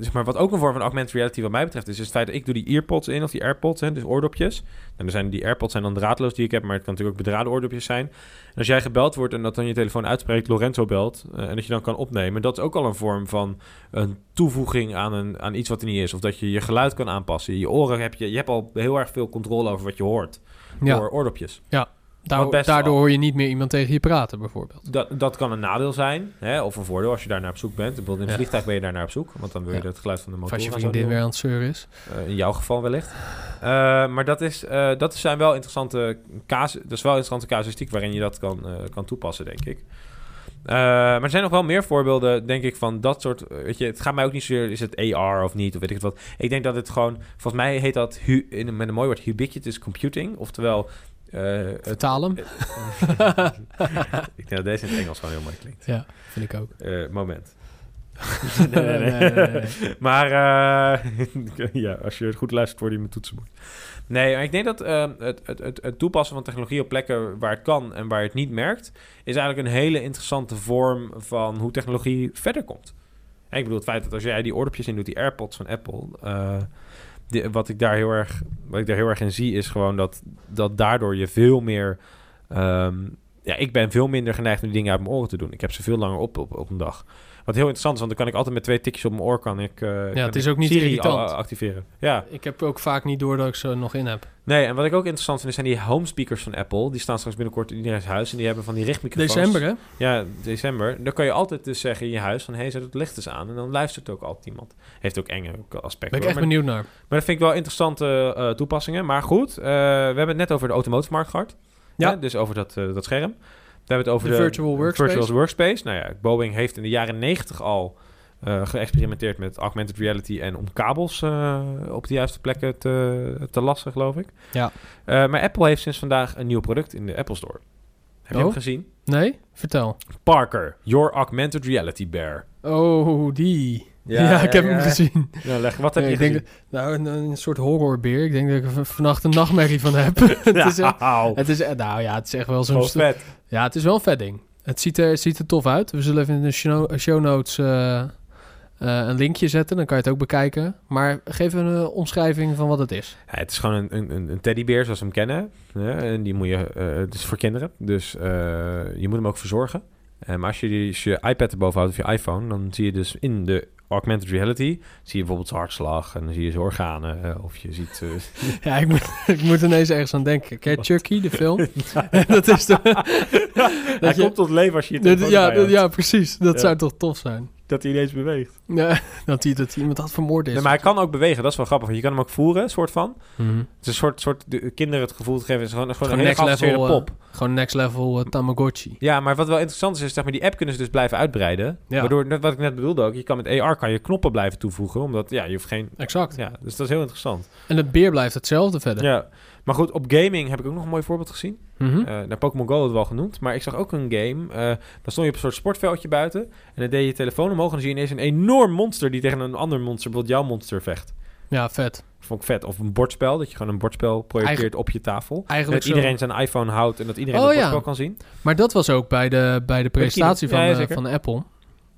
zeg maar, wat ook een vorm van augmented reality wat mij betreft is, is het feit dat ik doe die earpods in, of die airpods, hè, dus oordopjes. En er zijn die airpods zijn dan draadloos die ik heb, maar het kan natuurlijk ook bedraden oordopjes zijn. En als jij gebeld wordt en dat dan je telefoon uitspreekt, Lorenzo belt, eh, en dat je dan kan opnemen, dat is ook al een vorm van een toevoeging aan, een, aan iets wat er niet is. Of dat je je geluid kan aanpassen. Je oren heb je, je hebt al heel erg veel controle over wat je hoort Ja, door oordopjes. daar- daardoor hoor je niet meer iemand tegen je praten, bijvoorbeeld. Dat, dat kan een nadeel zijn, hè, of een voordeel als je daar naar op zoek bent. Bijvoorbeeld in een Ja. vliegtuig ben je daar naar op zoek, want dan wil je Ja. het geluid van de Of motor. als je vriendin weer aan het zeuren is. Eh, in jouw geval wellicht. Eh, maar dat, is, eh, dat zijn wel interessante casus, dat is wel interessante casuïstiek waarin je dat kan, kan toepassen, denk ik. Maar er zijn nog wel meer voorbeelden, denk ik, van dat soort... Weet je, het gaat mij ook niet zozeer, is het AR of niet, of weet ik het wat. Ik denk dat het gewoon... Volgens mij heet dat hu- in, met een mooi woord ubiquitous computing. Oftewel... eh, Vertaal hem. ik denk dat deze in het Engels gewoon heel mooi klinkt. Ja, vind ik ook. Eh, moment. Nee, nee, nee, nee, nee. Maar eh, ja, als je het goed luistert, word je mijn toetsenbord. Nee, maar ik denk dat eh, het, het, het, het toepassen van technologie op plekken waar het kan en waar je het niet merkt, is eigenlijk een hele interessante vorm van hoe technologie verder komt. En ik bedoel, het feit dat als jij die oordopjes in doet, die AirPods van Apple, die- wat, ik daar heel erg, wat ik daar heel erg in zie, is gewoon dat, dat daardoor je veel meer. ehm, ja, ik ben veel minder geneigd om die dingen uit mijn oren te doen. Ik heb ze veel langer op, op een dag. Wat heel interessant is, want dan kan ik altijd met twee tikjes op mijn oor kan ik, eh, kan het is ook niet Siri irritant. activeren. Ja, Ik heb ook vaak niet door dat ik ze nog in heb. nee. En wat ik ook interessant vind, zijn die home speakers van Apple. Die staan straks binnenkort in iedereen's huis en die hebben van die richtmicrofoons. December, hè? Ja, december. Dan kan je altijd dus zeggen in je huis van... hé, hey, zet het licht eens aan. En dan luistert ook altijd iemand. Heeft ook enge aspecten. Ben ik echt benieuwd naar. maar dat vind ik wel interessante eh, toepassingen. Maar goed, eh, we hebben het net over de automotive-markt gehad. Ja. Hè, dus over dat, dat scherm. We hebben het over De de, virtual workspace. virtual workspace. Nou ja, Boeing heeft in de jaren 90 al eh, geëxperimenteerd met augmented reality... en om kabels eh, op de juiste plekken te, te lassen, geloof ik. Ja. Eh, maar Apple heeft sinds vandaag een nieuw product in de Apple Store. Heb je Oh. hem gezien? Nee? Vertel. Parker, your augmented reality bear. Oh, die. Ja, ik heb hem gezien. Leg, wat heb je ik gezien? denk, nou, een, een soort horrorbeer. Ik denk dat ik er vannacht een nachtmerrie van heb. het, is, echt- het is, nou ja, het is echt wel zo'n... vet. Ja, het is wel een vet ding. Het ziet er, het ziet er tof uit. We zullen even in de show, show notes eh, eh, een linkje zetten. Dan kan je het ook bekijken. Maar geef een eh, omschrijving van wat het is. Ja, het is gewoon een, een, een- teddybeer zoals we hem kennen. Ja, en die moet je, het is voor kinderen. Dus je moet hem ook verzorgen. Eh, maar als je, die, als je iPad erboven houdt of je iPhone, dan zie je dus in de augmented reality, zie je bijvoorbeeld zijn hartslag en dan zie je zijn organen. eh, of je ziet... eh, Ja, ik moet, ik moet ineens ergens aan denken. Ken je Chucky, de film? dat is de... Hij je- komt tot leven als je dat- telefoon ja, dat- ja, precies. Dat Ja. zou toch tof zijn. Dat hij ineens beweegt. Ja, dat, hij, dat iemand had vermoord is. Nee, maar hij kan ook bewegen, dat is wel grappig. want Je kan hem ook voeren, soort van. Mhm. Het is een soort, soort de kinderen het gevoel te geven. Het is gewoon, gewoon, Gewoon een next level, geavanceerde eh, pop. Gewoon next level eh, Tamagotchi. Ja, maar wat wel interessant is, is zeg maar, die app kunnen ze dus blijven uitbreiden. Ja. Waardoor, wat ik net bedoelde ook, je kan met AR kan je knoppen blijven toevoegen. Omdat, ja, je hoeft geen... Exact. Ja, dus dat is heel interessant. En het beer blijft hetzelfde verder. Ja. Maar goed, op gaming heb ik ook nog een mooi voorbeeld gezien. Mhm. Eh nou, Pokémon Go had we al genoemd. Maar ik zag ook een game. eh dan stond je op een soort sportveldje buiten. En dan deed je je telefoon omhoog. En dan zie je ineens een enorm monster die tegen een ander monster, bijvoorbeeld jouw monster, vecht. Ja, vet. Vond ik vet. Of een bordspel, dat je gewoon een bordspel projecteert Eigen- op je tafel. En Eigenlijk dat zo. iedereen zijn iPhone houdt en dat iedereen Oh, het ja. bordspel kan zien. Maar dat was ook bij de, bij de presentatie van, Ja, ja, eh, van Apple.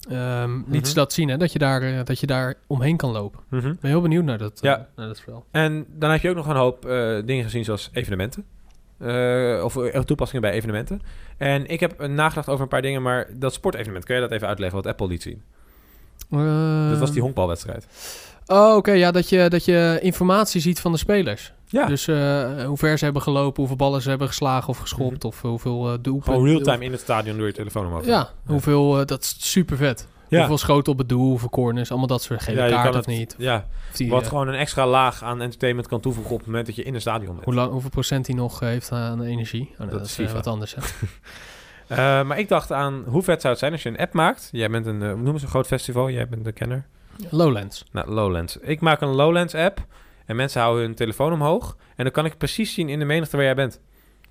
Liet Mhm. ze dat zien, hè? Dat je, daar, dat je daar omheen kan lopen. Ik ben heel benieuwd naar dat, Ja. naar dat spel. En dan heb je ook nog een hoop dingen gezien zoals evenementen. Eh, of eh, toepassingen bij evenementen. En ik heb eh, nagedacht over een paar dingen, maar dat sportevenement, kun je dat even uitleggen wat Apple liet zien? dat was die honkbalwedstrijd. Oh, oké. ja, dat je, dat je informatie ziet van de spelers. Ja, Dus eh, hoe ver ze hebben gelopen, hoeveel ballen ze hebben geslagen of geschopt... of hoeveel eh doelpunten... gewoon real-time in het stadion door je telefoon omhoog. Ja, hoeveel... eh, dat is super vet. Ja. Hoeveel schoten op het doel, hoeveel corners, allemaal dat soort gele Ja, kaart of het- niet. Ja, Of die, wat eh, gewoon een extra laag aan entertainment kan toevoegen op het moment dat je in een stadion bent. hoe lang, hoeveel procent hij nog eh, heeft aan energie. Oh, Dat dat, is is eh, wat anders. Maar ik dacht aan hoe vet zou het zijn als je een app maakt. Jij bent een, uh, noem eens een groot festival, jij bent de kenner. Lowlands. Nou, Lowlands. Ik maak een Lowlands app en mensen houden hun telefoon omhoog. En dan kan ik precies zien in de menigte waar jij bent.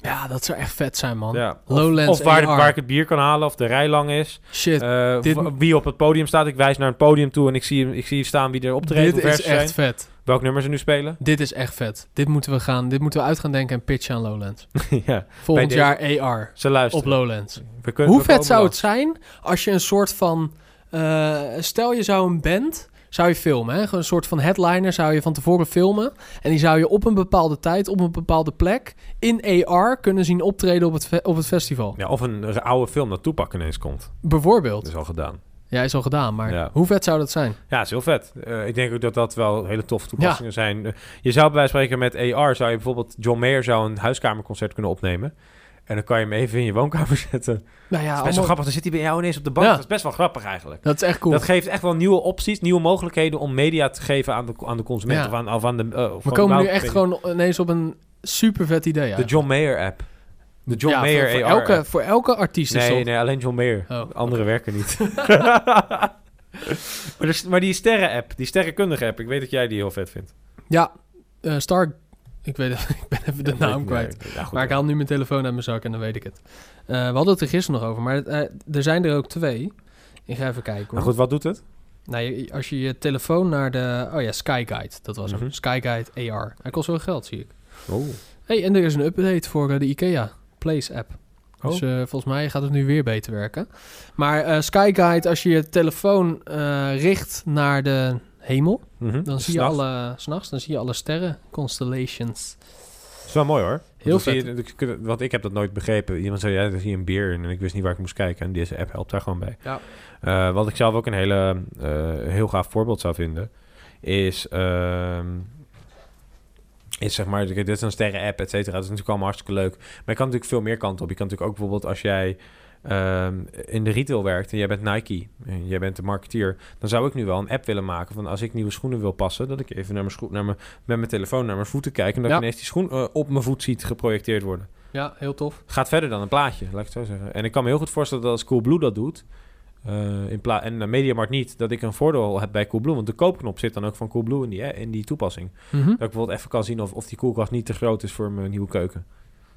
Ja, dat zou echt vet zijn, man. Ja. Lowlands of waar, AR. waar ik het bier kan halen, of de rij lang is. Shit, Eh, dit- wie op het podium staat. Ik wijs naar een podium toe en ik zie, ik zie staan wie er optreedt. dit is zijn. echt vet. Welk nummer ze nu spelen. Dit is echt vet. Dit moeten we gaan, dit moeten we uit gaan denken en pitchen aan Lowlands. ja, Volgend jaar AR ze luisteren. op Lowlands. We kunnen, Hoe we vet zou het zijn als je een soort van... eh, stel je zou een band, zou je filmen. Hè? Een soort van headliner zou je van tevoren filmen. En die zou je op een bepaalde tijd, op een bepaalde plek... in AR kunnen zien optreden op het, op het festival. Ja, of een oude film dat Toepak ineens komt. Bijvoorbeeld. Dat is al gedaan. Ja, is al gedaan, maar Ja. hoe vet zou dat zijn? Ja, is heel vet. Eh, ik denk ook dat dat wel hele toffe toepassingen zijn. Eh, je zou bij wijze van spreken met AR... zou je bijvoorbeeld... John Mayer zou een huiskamerconcert kunnen opnemen. En dan kan je hem even in je woonkamer zetten. Nou ja, dat is best wel grappig. Dan zit hij bij jou ineens op de bank. Ja. Dat is best wel grappig eigenlijk. dat is echt cool. Dat geeft echt wel nieuwe opties, nieuwe mogelijkheden... om media te geven aan de, aan de consument. Ja. Of aan, of aan de, of We komen nu echt gewoon ineens op een super vet idee. De John Mayer app. De John ja, Mayer voor, voor AR elke, app. voor elke artiest is Nee, dat. nee, alleen John Mayer. Oh, Andere werken niet. maar, dus- maar die sterren-app, die sterrenkundige app... ik weet dat jij die heel vet vindt. Ja, eh, Star... Ik, weet, ik ben even de Ja, naam kwijt. nee, ja, goed, maar ik haal nu mijn telefoon uit mijn zak en dan weet ik het. Eh, we hadden het er gisteren nog over, maar eh, er zijn er ook twee. Ik ga even kijken hoor. Maar goed, wat doet het? Nou, als je je telefoon naar de... Oh ja, Sky Guide. Dat was Mhm. hem. Sky Guide AR. Hij kost wel geld, zie ik. Oh. hey, en er is een update voor eh, de IKEA Place app. Oh. Dus eh, volgens mij gaat het nu weer beter werken. Maar eh Sky Guide, als je je telefoon richt naar de hemel... Mhm. Dan zie je alle, s'nachts, dan zie je alle sterren, constellations. Dat is wel mooi hoor. Heel kun- want ik heb dat nooit begrepen. Iemand zei, ja, dan zie je een beer en ik wist niet waar ik moest kijken. En deze app helpt daar gewoon bij. Ja. Eh, wat ik zelf ook een hele, eh, heel gaaf voorbeeld zou vinden, is, ehm, is zeg maar, dit is een sterren-app, et cetera. Dat is natuurlijk allemaal hartstikke leuk. Maar je kan natuurlijk veel meer kanten op. Je kan natuurlijk ook bijvoorbeeld als jij ehm, in de retail werkt en jij bent Nike en jij bent de marketeer, dan zou ik nu wel een app willen maken van als ik nieuwe schoenen wil passen, dat ik even naar mijn schoen, naar mijn, met mijn telefoon naar mijn voeten kijk en dat Ja. ik ineens die schoen eh, op mijn voet ziet geprojecteerd worden. Ja, heel tof. Gaat verder dan een plaatje, laat ik het zo zeggen. En ik kan me heel goed voorstellen dat als Coolblue dat doet, eh, in pla en uh, Mediamarkt niet, dat ik een voordeel heb bij Coolblue. Want de koopknop zit dan ook van Coolblue in die, eh, in die toepassing. Mhm. Dat ik bijvoorbeeld even kan zien of, of die koelkast niet te groot is voor mijn nieuwe keuken.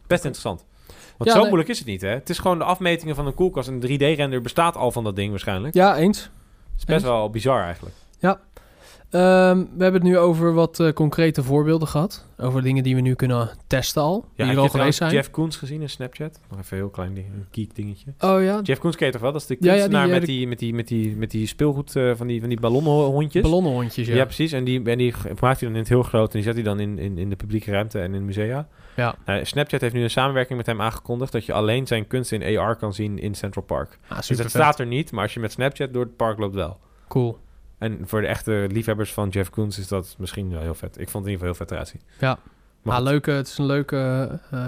Best interessant. Want Ja, zo nee. moeilijk is het niet, hè? Het is gewoon de afmetingen van een koelkast. Een 3D-render bestaat al van dat ding waarschijnlijk. Ja, eens. Het is best eens. wel bizar eigenlijk. Ehm, we hebben het nu over wat eh, concrete voorbeelden gehad. Over dingen die we nu kunnen testen al. die er je al geweest zijn. Jeff Koons gezien in Snapchat? Nog even een heel klein ding, een geek dingetje. Oh ja, Jeff Koons ken je toch wel? Dat is de Ja, ja, die, kunstenaar eh, met, die, met, die, met, die, met die speelgoed eh, van die, van die ballonnenhondjes. ballonnenhondjes. Ja. Ja, precies. En die, en die maakt hij dan in het heel groot. En die zet hij dan in, in, in de publieke ruimte en in musea. Ja. Nou, Snapchat heeft nu een samenwerking met hem aangekondigd... dat je alleen zijn kunst in AR kan zien in Central Park. Ah, Dus vet. staat er niet, maar als je met Snapchat door het park loopt wel. Cool. En voor de echte liefhebbers van Jeff Koons is dat misschien wel heel vet. Ik vond het in ieder geval heel vet eruit zien. Ja. Maar, leuke, het is een leuke... eh,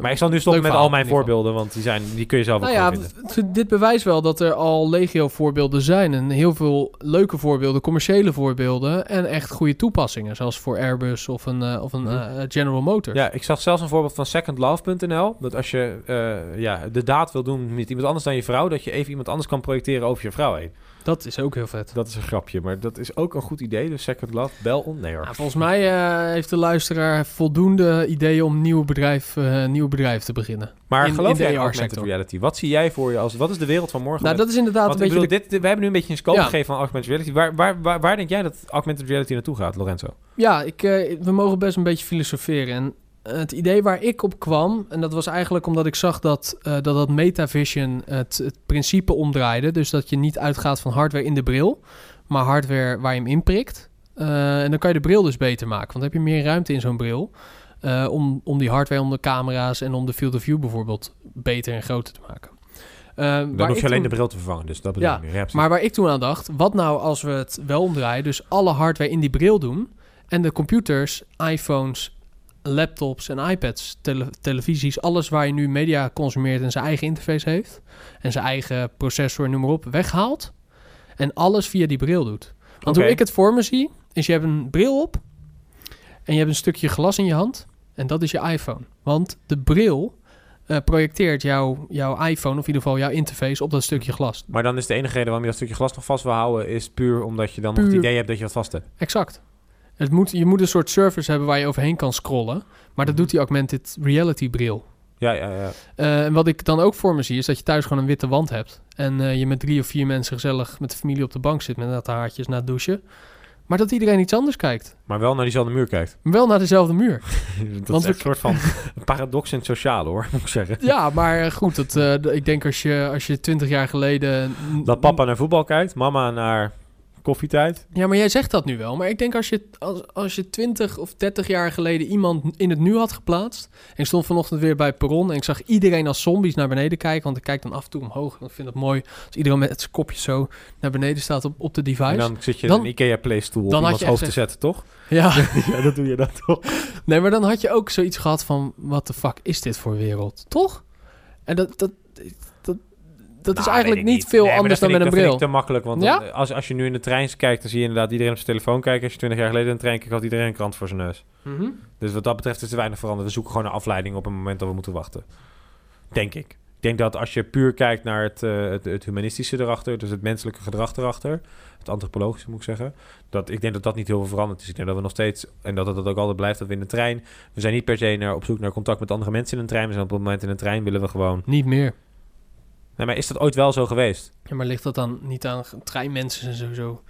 maar ik zal nu stoppen met al mijn voorbeelden... want die, zijn, die kun je zelf ook Nou ja, vinden. dit bewijst wel dat er al legio voorbeelden zijn. En heel veel leuke voorbeelden, commerciële voorbeelden. En echt goede toepassingen. Zoals voor Airbus of een, eh, of een Mhm. eh, General Motors. Ja, ik zag zelfs een voorbeeld van secondlove.nl. Dat als je eh, ja, de daad wil doen met iemand anders dan je vrouw... dat je even iemand anders kan projecteren over je vrouw heen. Dat is ook heel vet. Dat is een grapje, maar dat is ook een goed idee. Dus Second Love, bel on. Nee hoor. Nou, volgens mij eh, heeft de luisteraar voldoende ideeën om een nieuw bedrijf, eh, nieuw bedrijf te beginnen. Maar In- geloof in jij augmented reality? Wat zie jij voor je als... Wat is de wereld van morgen? Nou, dat is inderdaad een beetje bedoel, de dit, we hebben nu een beetje een scope Ja. gegeven van augmented reality. Waar, waar, waar, waar denk jij dat augmented reality naartoe gaat, Lorenzo? Ja, ik, eh, we mogen best een beetje filosoferen. En het idee waar ik op kwam, en dat was eigenlijk omdat ik zag dat eh, dat, dat MetaVision het, het principe omdraaide. Dus dat je niet uitgaat van hardware in de bril, maar hardware waar je hem inprikt. Eh, en dan kan je de bril dus beter maken, want dan heb je meer ruimte in zo'n bril. eh, om, om die hardware, om de camera's en om de field of view bijvoorbeeld beter en groter te maken. Waar Dan hoef je alleen toen- de bril te vervangen, dus dat bedoel Ja, ik. Ja, maar waar ik toen aan dacht, wat nou als we het wel omdraaien, dus alle hardware in die bril doen en de computers, iPhones, laptops en iPads, tele- televisies, alles waar je nu media consumeert en zijn eigen interface heeft en zijn eigen processor, noem maar op, weghaalt en alles via die bril doet. Want hoe ik het voor me zie, is je hebt een bril op en je hebt een stukje glas in je hand en dat is je iPhone. Want de bril eh, projecteert jouw, jouw iPhone, of in ieder geval jouw interface, op dat stukje glas. Maar dan is de enige reden waarom je dat stukje glas nog vast wil houden... is puur omdat je dan nog het idee hebt dat je dat vast hebt. Exact. Het moet, je moet een soort surface hebben waar je overheen kan scrollen. Maar dat doet die augmented reality bril. Ja, ja, ja. Eh, en wat ik dan ook voor me zie, is dat je thuis gewoon een witte wand hebt. En eh, je met drie of vier mensen gezellig met de familie op de bank zit met natte haartjes na het douchen. Maar dat iedereen iets anders kijkt. Maar wel naar diezelfde muur kijkt. Wel naar dezelfde muur. dat Want is een soort van paradox in het sociale, hoor, moet ik zeggen. Ja, maar eh, goed. Dat, ik denk als je, als je twintig jaar geleden... Dat papa naar voetbal kijkt, mama naar koffietijd. Ja, maar jij zegt dat nu wel. Maar ik denk als je, als, als je 20 of 30 jaar geleden iemand in het nu had geplaatst. En ik stond vanochtend weer bij het perron. En ik zag iedereen als zombies naar beneden kijken. Want ik kijk dan af en toe omhoog. En ik vind het mooi als iedereen met zijn kopje zo naar beneden staat op, op de device. En dan zit je Dan- in een Ikea had iemands je hoofd te zetten, toch? Ja, ja, dat doe je dan toch? nee, maar dan had je ook zoiets gehad van: wat de fuck is dit voor wereld? Toch? En dat, dat, dat, is Nou, eigenlijk niet veel Nee, anders dan met een bril. Dat vind ik te makkelijk, want Ja? dan- als, als je nu in de trein kijkt, dan zie je inderdaad iedereen op zijn telefoon kijken. Als je 20 jaar geleden in de trein kijkt, had iedereen een krant voor zijn neus. Mhm. Dus wat dat betreft is er weinig veranderd. We zoeken gewoon een afleiding op een moment dat we moeten wachten. Denk ik. Ik denk dat als je puur kijkt naar het, eh, het, het humanistische erachter, dus het menselijke gedrag erachter, het antropologische moet ik zeggen, dat ik denk dat dat niet heel veel veranderd is. Ik denk dat we nog steeds, en dat het dat ook altijd blijft, dat we in de trein, we zijn niet per se naar, op zoek naar contact met andere mensen in een trein. We zijn op het moment in een trein, willen we gewoon... Niet meer. Nee, maar is dat ooit wel zo geweest? Ja, maar ligt dat dan niet aan treinmensen en sowieso?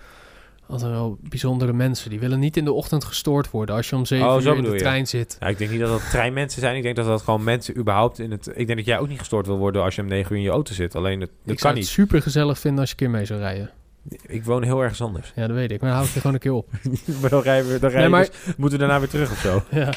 Altijd wel bijzondere mensen. Die willen niet in de ochtend gestoord worden als je om zeven Oh, uur in de je. trein zit. Ja, ik denk niet dat dat treinmensen zijn. Ik denk dat dat gewoon mensen überhaupt in het... Ik denk dat jij ook niet gestoord wil worden als je om negen uur in je auto zit. Alleen, dat, dat ik kan zou niet. het super gezellig vinden als je een keer mee zou rijden. Ik woon heel ergens anders. Ja, dat weet ik. Maar dan hou ik je gewoon een keer op. maar dan rijden we, dan Nee, rijden maar, dus- moeten we daarna weer terug of zo. ja.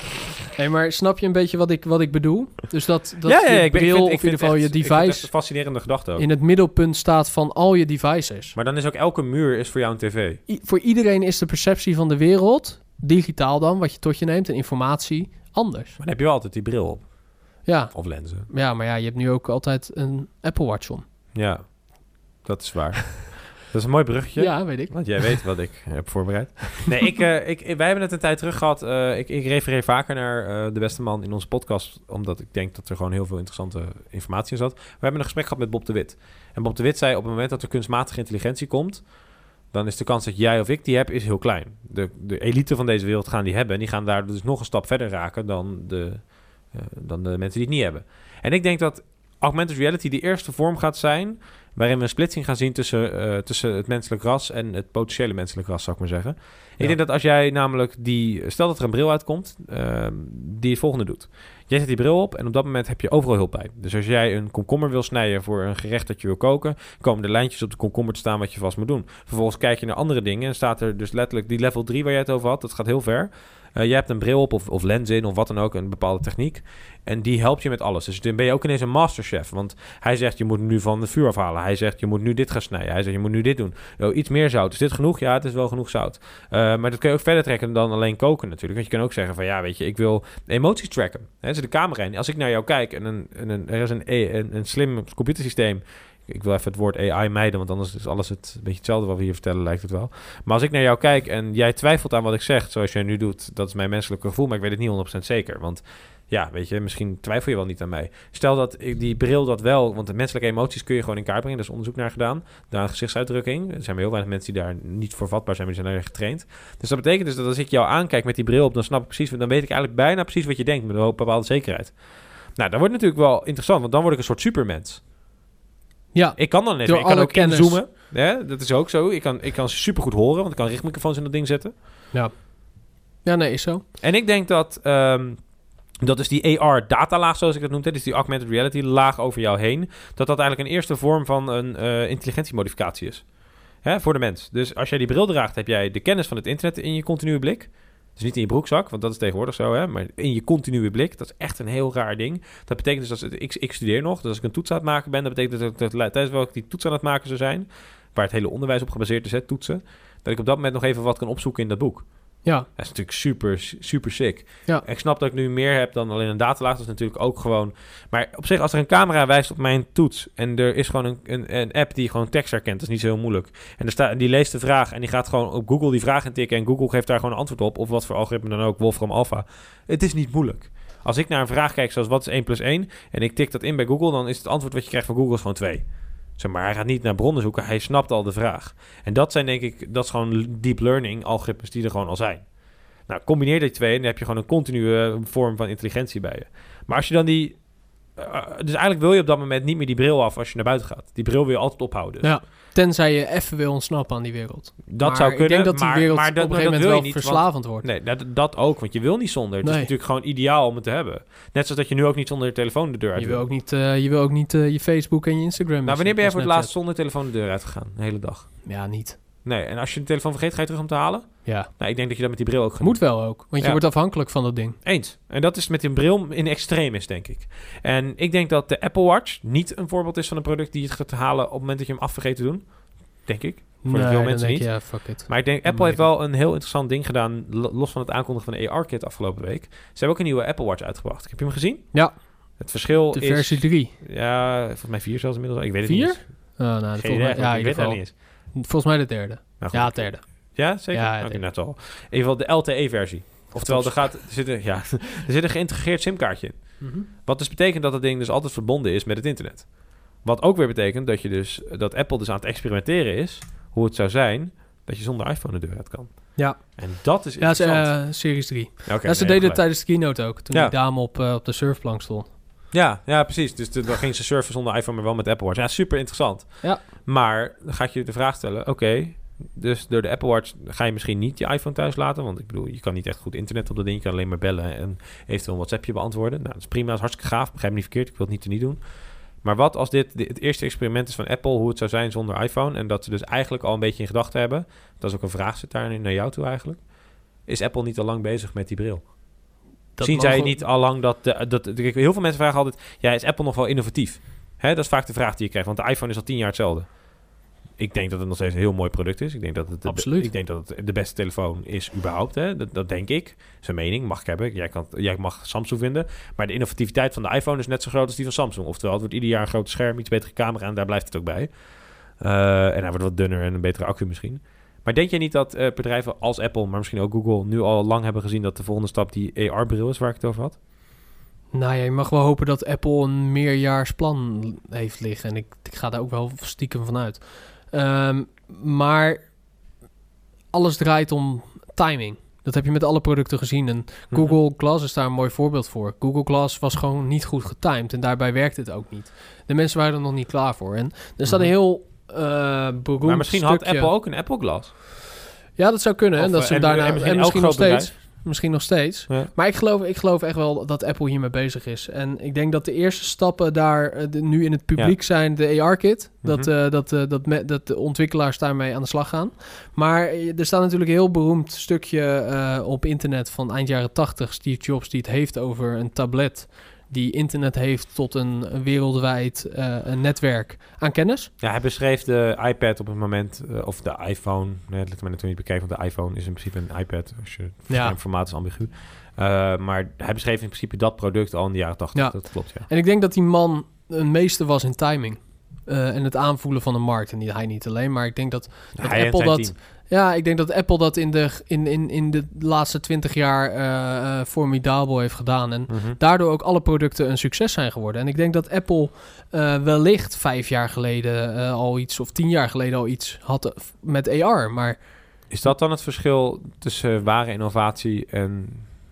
hey, maar snap je een beetje wat ik, wat ik bedoel? Dus dat, dat ja, ja, ik bril, vind, of in ieder geval je echt- ik device, een fascinerende gedachte ook. in het middelpunt staat van al je devices. Maar dan is ook elke muur is voor jou een tv. I- voor iedereen is de perceptie van de wereld, digitaal dan, wat je tot je neemt, en informatie, anders. Maar dan heb je wel altijd die bril op. Ja, Of lenzen. ja maar ja, je hebt nu ook altijd een Apple Watch om. Ja, dat is waar. dat is een mooi bruggetje. Ja, weet ik. Want jij weet wat ik heb voorbereid. Nee, ik, eh, ik, wij hebben het een tijd terug gehad. Eh, ik, ik refereer vaker naar eh, de beste man in onze podcast. Omdat ik denk dat er gewoon heel veel interessante informatie in zat. We hebben een gesprek gehad met Bob de Wit. En Bob de Wit zei op het moment dat er kunstmatige intelligentie komt... dan is de kans dat jij of ik die heb, is heel klein. De, de elite van deze wereld gaan die hebben. En die gaan daar dus nog een stap verder raken dan de, dan de mensen die het niet hebben. En ik denk dat augmented reality de eerste vorm gaat zijn waarin we een splitsing gaan zien tussen, eh, tussen het menselijk ras en het potentiële menselijk ras, zou ik maar zeggen. Ik Ja. denk dat als jij namelijk die, stel dat er een bril uitkomt, ehm, die het volgende doet. Jij zet die bril op en op dat moment heb je overal hulp bij. Dus als jij een komkommer wil snijden voor een gerecht dat je wil koken, komen er lijntjes op de komkommer te staan wat je vast moet doen. Vervolgens kijk je naar andere dingen en staat er dus letterlijk die level 3 waar jij het over had, dat gaat heel ver. Eh, jij hebt een bril op of, of lens in of wat dan ook, een bepaalde techniek. En die helpt je met alles. Dus dan ben je ook ineens een masterchef. Want hij zegt, je moet nu van het vuur afhalen. Hij zegt, je moet nu dit gaan snijden. Hij zegt, je moet nu dit doen. Oh, iets meer zout. Is dit genoeg? Ja, het is wel genoeg zout. Eh, maar dat kun je ook verder trekken dan alleen koken natuurlijk. Want je kan ook zeggen van, ja, weet je, ik wil emoties tracken. Hè, zet de camera in. Als ik naar jou kijk en, een, en een, er is een, een, een slim computersysteem... Ik wil even het woord AI mijden, want anders is alles het een beetje hetzelfde wat we hier vertellen, lijkt het wel. Maar als ik naar jou kijk en jij twijfelt aan wat ik zeg, zoals jij nu doet, dat is mijn menselijke gevoel, maar ik weet het niet 100% zeker. Want Ja, weet je, misschien twijfel je wel niet aan mij. Stel dat ik die bril dat wel... Want de menselijke emoties kun je gewoon in kaart brengen. Daar is onderzoek naar gedaan. Naar een gezichtsuitdrukking. Er zijn heel weinig mensen die daar niet voor vatbaar zijn. Maar die zijn daar getraind. Dus dat betekent dus dat als ik jou aankijk met die bril op... dan snap ik precies... dan weet ik eigenlijk bijna precies wat je denkt... met een bepaalde zekerheid. Nou, dan wordt natuurlijk wel interessant... want dan word ik een soort supermens. Ja, Ik kan dan net Door ik kan ook kennis. inzoomen. Hè? Dat is ook zo. Ik kan, ik kan supergoed horen... want ik kan richtmicrofoons in dat ding zetten. ja. Ja, nee, is zo. En ik denk dat... ehm, dat is die AR-datalaag, zoals ik dat noemde. Dus die augmented reality laag over jou heen. Dat dat eigenlijk een eerste vorm van een eh, intelligentiemodificatie is. Hè, voor de mens. Dus als jij die bril draagt, heb jij de kennis van het internet in je continue blik. Dus niet in je broekzak, want dat is tegenwoordig zo, hè. Maar in je continue blik. Dat is echt een heel raar ding. Dat betekent dus, dat ik, ik studeer nog. Dus als ik een toets aan het maken ben, dat betekent dat, dat, dat tijdens welke ik die toets aan het maken zou zijn... waar het hele onderwijs op gebaseerd is, toetsen... dat ik op dat moment nog even wat kan opzoeken in dat boek. Ja, Dat is natuurlijk super, super sick. Ja. Ik snap dat ik nu meer heb dan alleen een datalaag. Dat is natuurlijk ook gewoon... Maar op zich, als er een camera wijst op mijn toets... en er is gewoon een, een, een app die gewoon tekst herkent... dat is niet zo heel moeilijk. En er staat, die leest de vraag en die gaat gewoon op Google die vraag intikken... en Google geeft daar gewoon een antwoord op... of wat voor algoritme dan ook, Wolfram Alpha. Het is niet moeilijk. Als ik naar een vraag kijk zoals wat is 1 plus 1... en ik tik dat in bij Google... dan is het antwoord wat je krijgt van Google is gewoon 2. Maar, hij gaat niet naar bronnen zoeken, hij snapt al de vraag. En dat zijn denk ik, dat is gewoon deep learning algoritmes die er gewoon al zijn. Nou, combineer die twee en dan heb je gewoon een continue eh, vorm van intelligentie bij je. Maar als je dan die... eh, dus eigenlijk wil je op dat moment niet meer die bril af als je naar buiten gaat. Die bril wil je altijd ophouden. Dus ja. Tenzij je even wil ontsnappen aan die wereld. dat Maar zou kunnen, Ik denk dat die maar, wereld maar dat, op een gegeven moment wil wel je niet, want- verslavend wordt. Nee, dat, dat ook, want je wil niet zonder. Het is natuurlijk gewoon ideaal om het te hebben. Net zoals dat je nu ook niet zonder je telefoon de deur uit Je wil. ook niet, eh, je, wil ook niet eh, je Facebook en je Instagram. Nou, wanneer ben jij voor het laatst zonder telefoon de deur uitgegaan? Een hele dag. Ja, niet. Nee, en als je de telefoon vergeet, ga je terug om te halen? Ja, Nou, ik denk dat je dat met die bril ook gaat moet wel ook. Want je Ja. wordt afhankelijk van dat ding. Eens. En dat is met een bril in extreem is, denk ik. En ik denk dat de Apple Watch niet een voorbeeld is van een product die je het gaat halen op het moment dat je hem af vergeet te doen. Denk ik. Voor nee, veel mensen denk niet. je, ja, fuck it. Maar ik denk, Apple heeft wel een heel interessant ding gedaan, lo- los van het aankondigen van de AR-kit afgelopen week. Ze hebben ook een nieuwe Apple Watch uitgebracht. Heb je hem gezien? Ja. Het verschil De is... versie 3. Ja, volgens mij vier zelfs inmiddels. Ik weet het Vier? niet. Oh, nou, Geen ja, ik weet het niet eens. Volgens mij de derde. Nou. Ja, derde. Ja, zeker? Ja, Oké, net al. In ieder geval de LTE-versie. Oftewel, er, gaat, er, zit een, ja, er zit een geïntegreerd simkaartje in. Mhm. Wat dus betekent dat het ding dus altijd verbonden is met het internet. Wat ook weer betekent dat, je dus, dat Apple dus aan het experimenteren is... hoe het zou zijn dat je zonder iPhone de deur uit kan. Ja. En dat is Ja, eh, Series 3. Ja, oké, ja, ze nee, deden het tijdens de keynote ook. Toen Ja. die dame op, eh, op de surfplank stond. Ja, ja, precies. Dus dan ging ze surfen zonder iPhone, maar wel met Apple Watch. Ja, super interessant. Ja. Maar dan ga ik je de vraag stellen... oké, dus door de Apple Watch ga je misschien niet je iPhone thuis laten... want ik bedoel, je kan niet echt goed internet op dat ding. Je kan alleen maar bellen en eventueel een WhatsAppje beantwoorden. Nou, dat is prima, dat is hartstikke gaaf. Begrijp me niet verkeerd, ik wil het niet te niet doen. Maar wat als dit het eerste experiment is van Apple... hoe het zou zijn zonder iPhone... en dat ze dus eigenlijk al een beetje in gedachten hebben... dat is ook een vraag zit daar nu naar jou toe eigenlijk... is Apple niet al lang bezig met die bril? Dat Zien zij niet al lang dat, de, dat... Heel veel mensen vragen altijd... Ja, is Apple nog wel innovatief? Hè, dat is vaak de vraag die je krijgt. Want de iPhone is al tien jaar hetzelfde. Ik denk dat het nog steeds een heel mooi product is. Ik denk dat het de, Absoluut. Ik denk dat het de beste telefoon is überhaupt. Hè? Dat, dat denk ik. Zijn mening mag ik hebben. Jij, kan, jij mag Samsung vinden. Maar de innovativiteit van de iPhone is net zo groot als die van Samsung. Oftewel, het wordt ieder jaar een groter scherm, iets betere camera... en daar blijft het ook bij. Eh, en hij wordt wat dunner en een betere accu misschien. Maar denk je niet dat eh, bedrijven als Apple, maar misschien ook Google... nu al lang hebben gezien dat de volgende stap die AR-bril is waar ik het over had? Nou ja, je mag wel hopen dat Apple een meerjaarsplan heeft liggen. En ik, ik ga daar ook wel stiekem van uit. Ehm, maar alles draait om timing. Dat heb je met alle producten gezien. En Mhm. Google Glass is daar een mooi voorbeeld voor. Google Glass was gewoon niet goed getimed. En daarbij werkte het ook niet. De mensen waren er nog niet klaar voor. En er staat een Mhm. heel eh beroemd Maar misschien had Apple ook een Apple Glass. Ja, dat zou kunnen. Of, en dat eh, ze en- daarna en en misschien nog steeds. Misschien nog steeds. Ja. Maar ik geloof, ik geloof echt wel dat Apple hiermee bezig is. En ik denk dat de eerste stappen daar eh, de- nu in het publiek zijn de AR-kit. Dat, Mhm. eh, dat, eh, dat, me- dat de ontwikkelaars daarmee aan de slag gaan. Maar eh, er staat natuurlijk een heel beroemd stukje eh, op internet van eind jaren 80. Steve Jobs die het heeft over een tablet die internet heeft tot een, wereldwijd eh, een netwerk aan kennis. Ja, hij beschreef de iPad op het moment, eh, of de iPhone. Nee, net hoe je het bekijkt, want de iPhone is in principe een iPad. Als je Ja. formaat is ambigu. Eh, maar hij beschreef in principe dat product al in de jaren 80. Ja. Dat klopt, ja. En ik denk dat die man een meester was in timing. En het aanvoelen van de markt. En niet, hij niet alleen, maar ik denk dat, dat Apple dat... team. Ja, ik denk dat Apple dat in de, in, in, in de laatste twintig jaar eh, eh, formidabel heeft gedaan. En Mhm. daardoor ook alle producten een succes zijn geworden. En ik denk dat Apple eh, wellicht vijf jaar geleden al iets, of tien jaar geleden al iets had met AR. Maar Is dat dan het verschil tussen ware innovatie en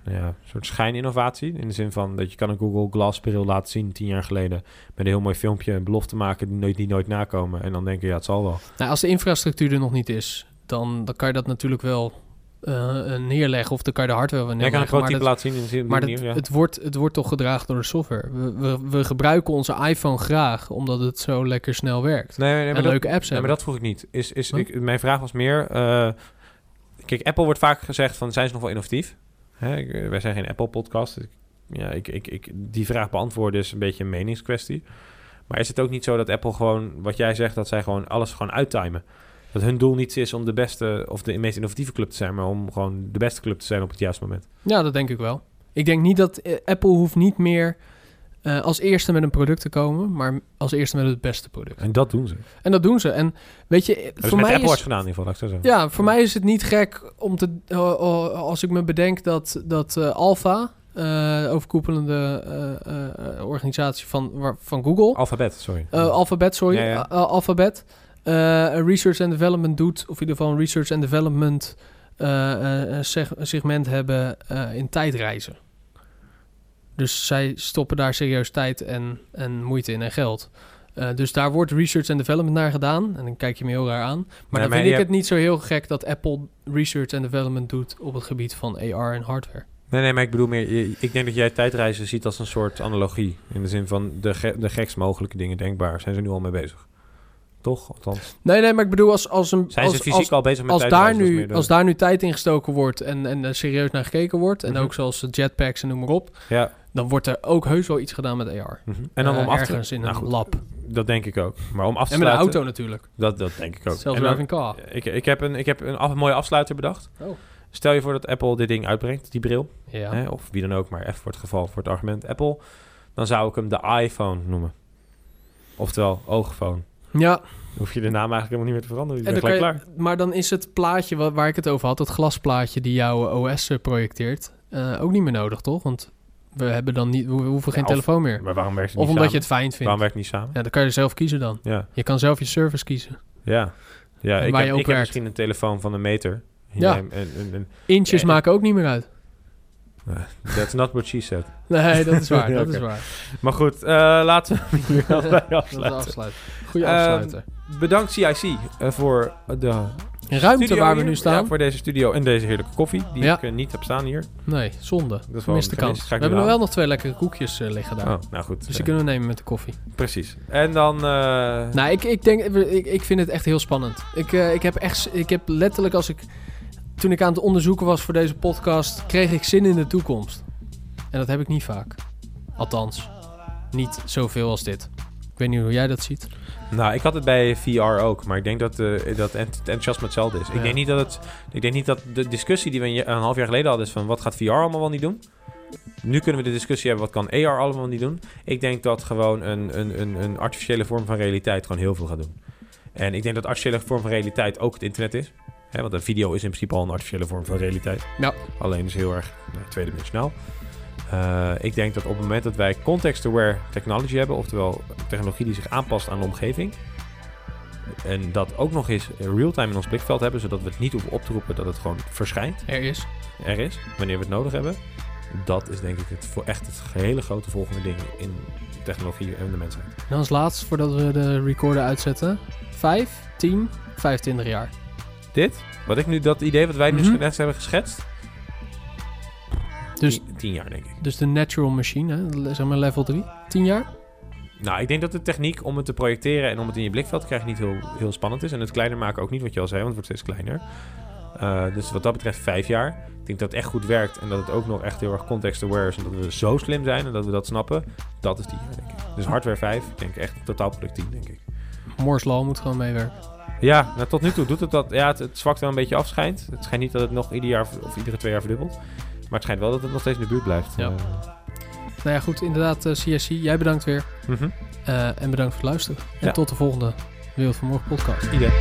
ja, een soort schijninnovatie? In de zin van dat je kan een Google Glass bril laten zien tien jaar geleden met een heel mooi filmpje, een belofte maken die nooit, die nooit nakomen. En dan denk je, ja, het zal wel. nou, als de infrastructuur er nog niet is, dan, dan kan je dat natuurlijk wel eh, neerleggen. Of dan kan je de hardware wel Jij kan een neerleggen. laten zien in de zin maar het, ja. wordt, het wordt toch gedragen door de software. We, we, we gebruiken onze iPhone graag, omdat het zo lekker snel werkt. Nee, nee, en maar dat, leuke apps nee, maar dat vroeg ik niet. Is, is, Huh? ik, mijn vraag was meer... eh, kijk, Apple wordt vaak gezegd van, zijn ze nog wel innovatief? Hè, ik- wij zijn geen Apple-podcast. Ik- Ja, ik, ik, ik, die vraag beantwoorden is een beetje een meningskwestie. Maar is het ook niet zo dat Apple gewoon, wat jij zegt, dat zij gewoon alles gewoon uittimen? Dat hun doel niet is om de beste of de meest innovatieve club te zijn, maar om gewoon de beste club te zijn op het juiste moment. Ja, dat denk ik wel. Ik denk niet dat eh, Apple hoeft niet meer eh, als eerste met een product te komen, maar als eerste met het beste product. En dat doen ze. Dat En dat doen ze. En weet je, hebben voor mij Apple is, gedaan in ieder geval, zo ja, voor mij is het niet gek om te, eh, als ik me bedenk dat, dat Alpha, de overkoepelende organisatie van, waar- van Google, Alphabet, sorry. Alphabet, sorry. Ja, Alphabet. Eh, research and development doet, of in ieder geval een research and development eh, eh, seg- segment hebben in tijdreizen. Dus zij stoppen daar serieus tijd en, en moeite in en geld. Dus daar wordt research and development naar gedaan. En dan kijk je me heel raar aan. Maar Nee, dan maar vind ik hebt- het niet zo heel gek dat Apple research and development doet op het gebied van AR en hardware. Nee, nee, maar ik bedoel meer... Ik denk dat jij tijdreizen ziet als een soort analogie. In de zin van de, ge- de gekst mogelijke dingen denkbaar. Zijn ze nu al mee bezig? Toch? Althans. Nee, nee, maar ik bedoel als, als een... Zijn als, ze fysiek als, al bezig met als daar, nu, de- als daar nu tijd in gestoken wordt en, en er serieus naar gekeken wordt, en Mhm. ook zoals de jetpacks en noem maar op, Ja. dan wordt er ook heus wel iets gedaan met AR. mhm. En dan Eh, om af te... ergens in nou een goed, lab. Dat denk ik ook. Maar om af te En met een sluiten... auto natuurlijk. Dat, dat denk ik ook. En dan- Self-driving car. ik, ik heb een, ik heb een, af, een mooie afsluiter bedacht. Oh. Stel je voor dat Apple dit ding uitbrengt, die bril. Ja. Hè, of wie dan ook, maar even voor het geval, voor het argument Apple. Dan zou ik hem de iPhone noemen. Oftewel, oogphone. Ja, Dan hoef je de naam eigenlijk helemaal niet meer te veranderen. Je en dan klaar. maar dan is het plaatje waar, waar ik het over had, het glasplaatje die jouw OS eh, projecteert, eh, ook niet meer nodig, toch? Want we hebben dan niet, we hoeven geen of- telefoon meer. Maar waarom werkt het Of niet omdat je het fijn vindt. Waarom werkt het niet samen? Ja, dan kan je zelf kiezen dan. Ja, Je kan zelf je service kiezen. ja. ja En ik, waar heb, je ook ik heb misschien een telefoon van een meter. Ja. En, en, en, en- Inches maken ook niet meer uit. That's not what she said. Nee, dat is waar. Dat is waar. Maar goed, eh, laten we hier wel bij afsluiten. afsluiten. Goeie Ehm. Bedankt CIC eh, voor de Ruimte waar we hier. nu staan? Ja, voor deze studio en deze heerlijke koffie die Ja. ik eh, niet heb staan hier. Nee, zonde. Dat is wel Gemiste een kans. We hebben nog wel nog twee lekkere koekjes eh, liggen daar. Oh, nou goed. Dus eh, die kunnen we nemen met de koffie. Precies. En dan... eh, Nou, ik, ik denk, ik, ik vind het echt heel spannend. Ik, eh, ik heb echt, ik heb letterlijk als ik, toen ik aan het onderzoeken was voor deze podcast, kreeg ik zin in de toekomst. En dat heb ik niet vaak. Althans, niet zoveel als dit. Ik weet niet hoe jij dat ziet. Nou, ik had het bij VR ook, maar ik denk dat, eh, dat het enthousiasme hetzelfde is. Ik, denk niet dat het, ik denk niet dat de discussie die we een half jaar geleden hadden is van wat gaat VR allemaal wel niet doen. Nu kunnen we de discussie hebben wat kan AR allemaal niet doen. Ik denk dat gewoon een, een, een, een artificiële vorm van realiteit gewoon heel veel gaat doen. En ik denk dat artificiële vorm van realiteit ook het internet is. Hè, want een video is in principe al een artificiële vorm van realiteit. Ja. Alleen is heel erg nee, tweedimensionaal. Eh, ik denk dat op het moment dat wij context-aware technology hebben, oftewel technologie die zich aanpast aan de omgeving, en dat ook nog eens real-time in ons blikveld hebben, zodat we het niet hoeven op te roepen dat het gewoon verschijnt, Er is. er is, wanneer we het nodig hebben. Dat is denk ik het voor echt het hele grote volgende ding in technologie en de mensheid. En als laatst, voordat we de recorder uitzetten. 5, 10, 25 jaar. Dit, wat ik nu, dat idee wat wij nu Mhm. net hebben geschetst, Dus, tien, tien jaar denk ik. dus de natural machine, hè, zeg maar level 3. 10 jaar? Nou, ik denk dat de techniek om het te projecteren en om het in je blikveld te krijgen niet heel, heel spannend is. En het kleiner maken ook niet, wat je al zei, want het wordt steeds kleiner. Eh, dus wat dat betreft vijf jaar. Ik denk dat het echt goed werkt en dat het ook nog echt heel erg context-aware is. En dat we zo slim zijn en dat we dat snappen. Dat is 10 jaar, denk ik. Dus hardware 5, ik denk echt totaalproduct 10, denk ik. Moore's Law moet gewoon meewerken. Ja, nou, tot nu toe doet het dat. Ja, het, het zwakt wel een beetje af, schijnt. Het schijnt niet dat het nog ieder jaar of iedere twee jaar verdubbelt. Maar het schijnt wel dat het nog steeds in de buurt blijft. Ja. Eh, Nou ja, goed, inderdaad, eh, CSC, jij bedankt weer. mhm. Eh, en bedankt voor het luisteren. En Ja. tot de volgende Wereld van Morgen podcast. Idee.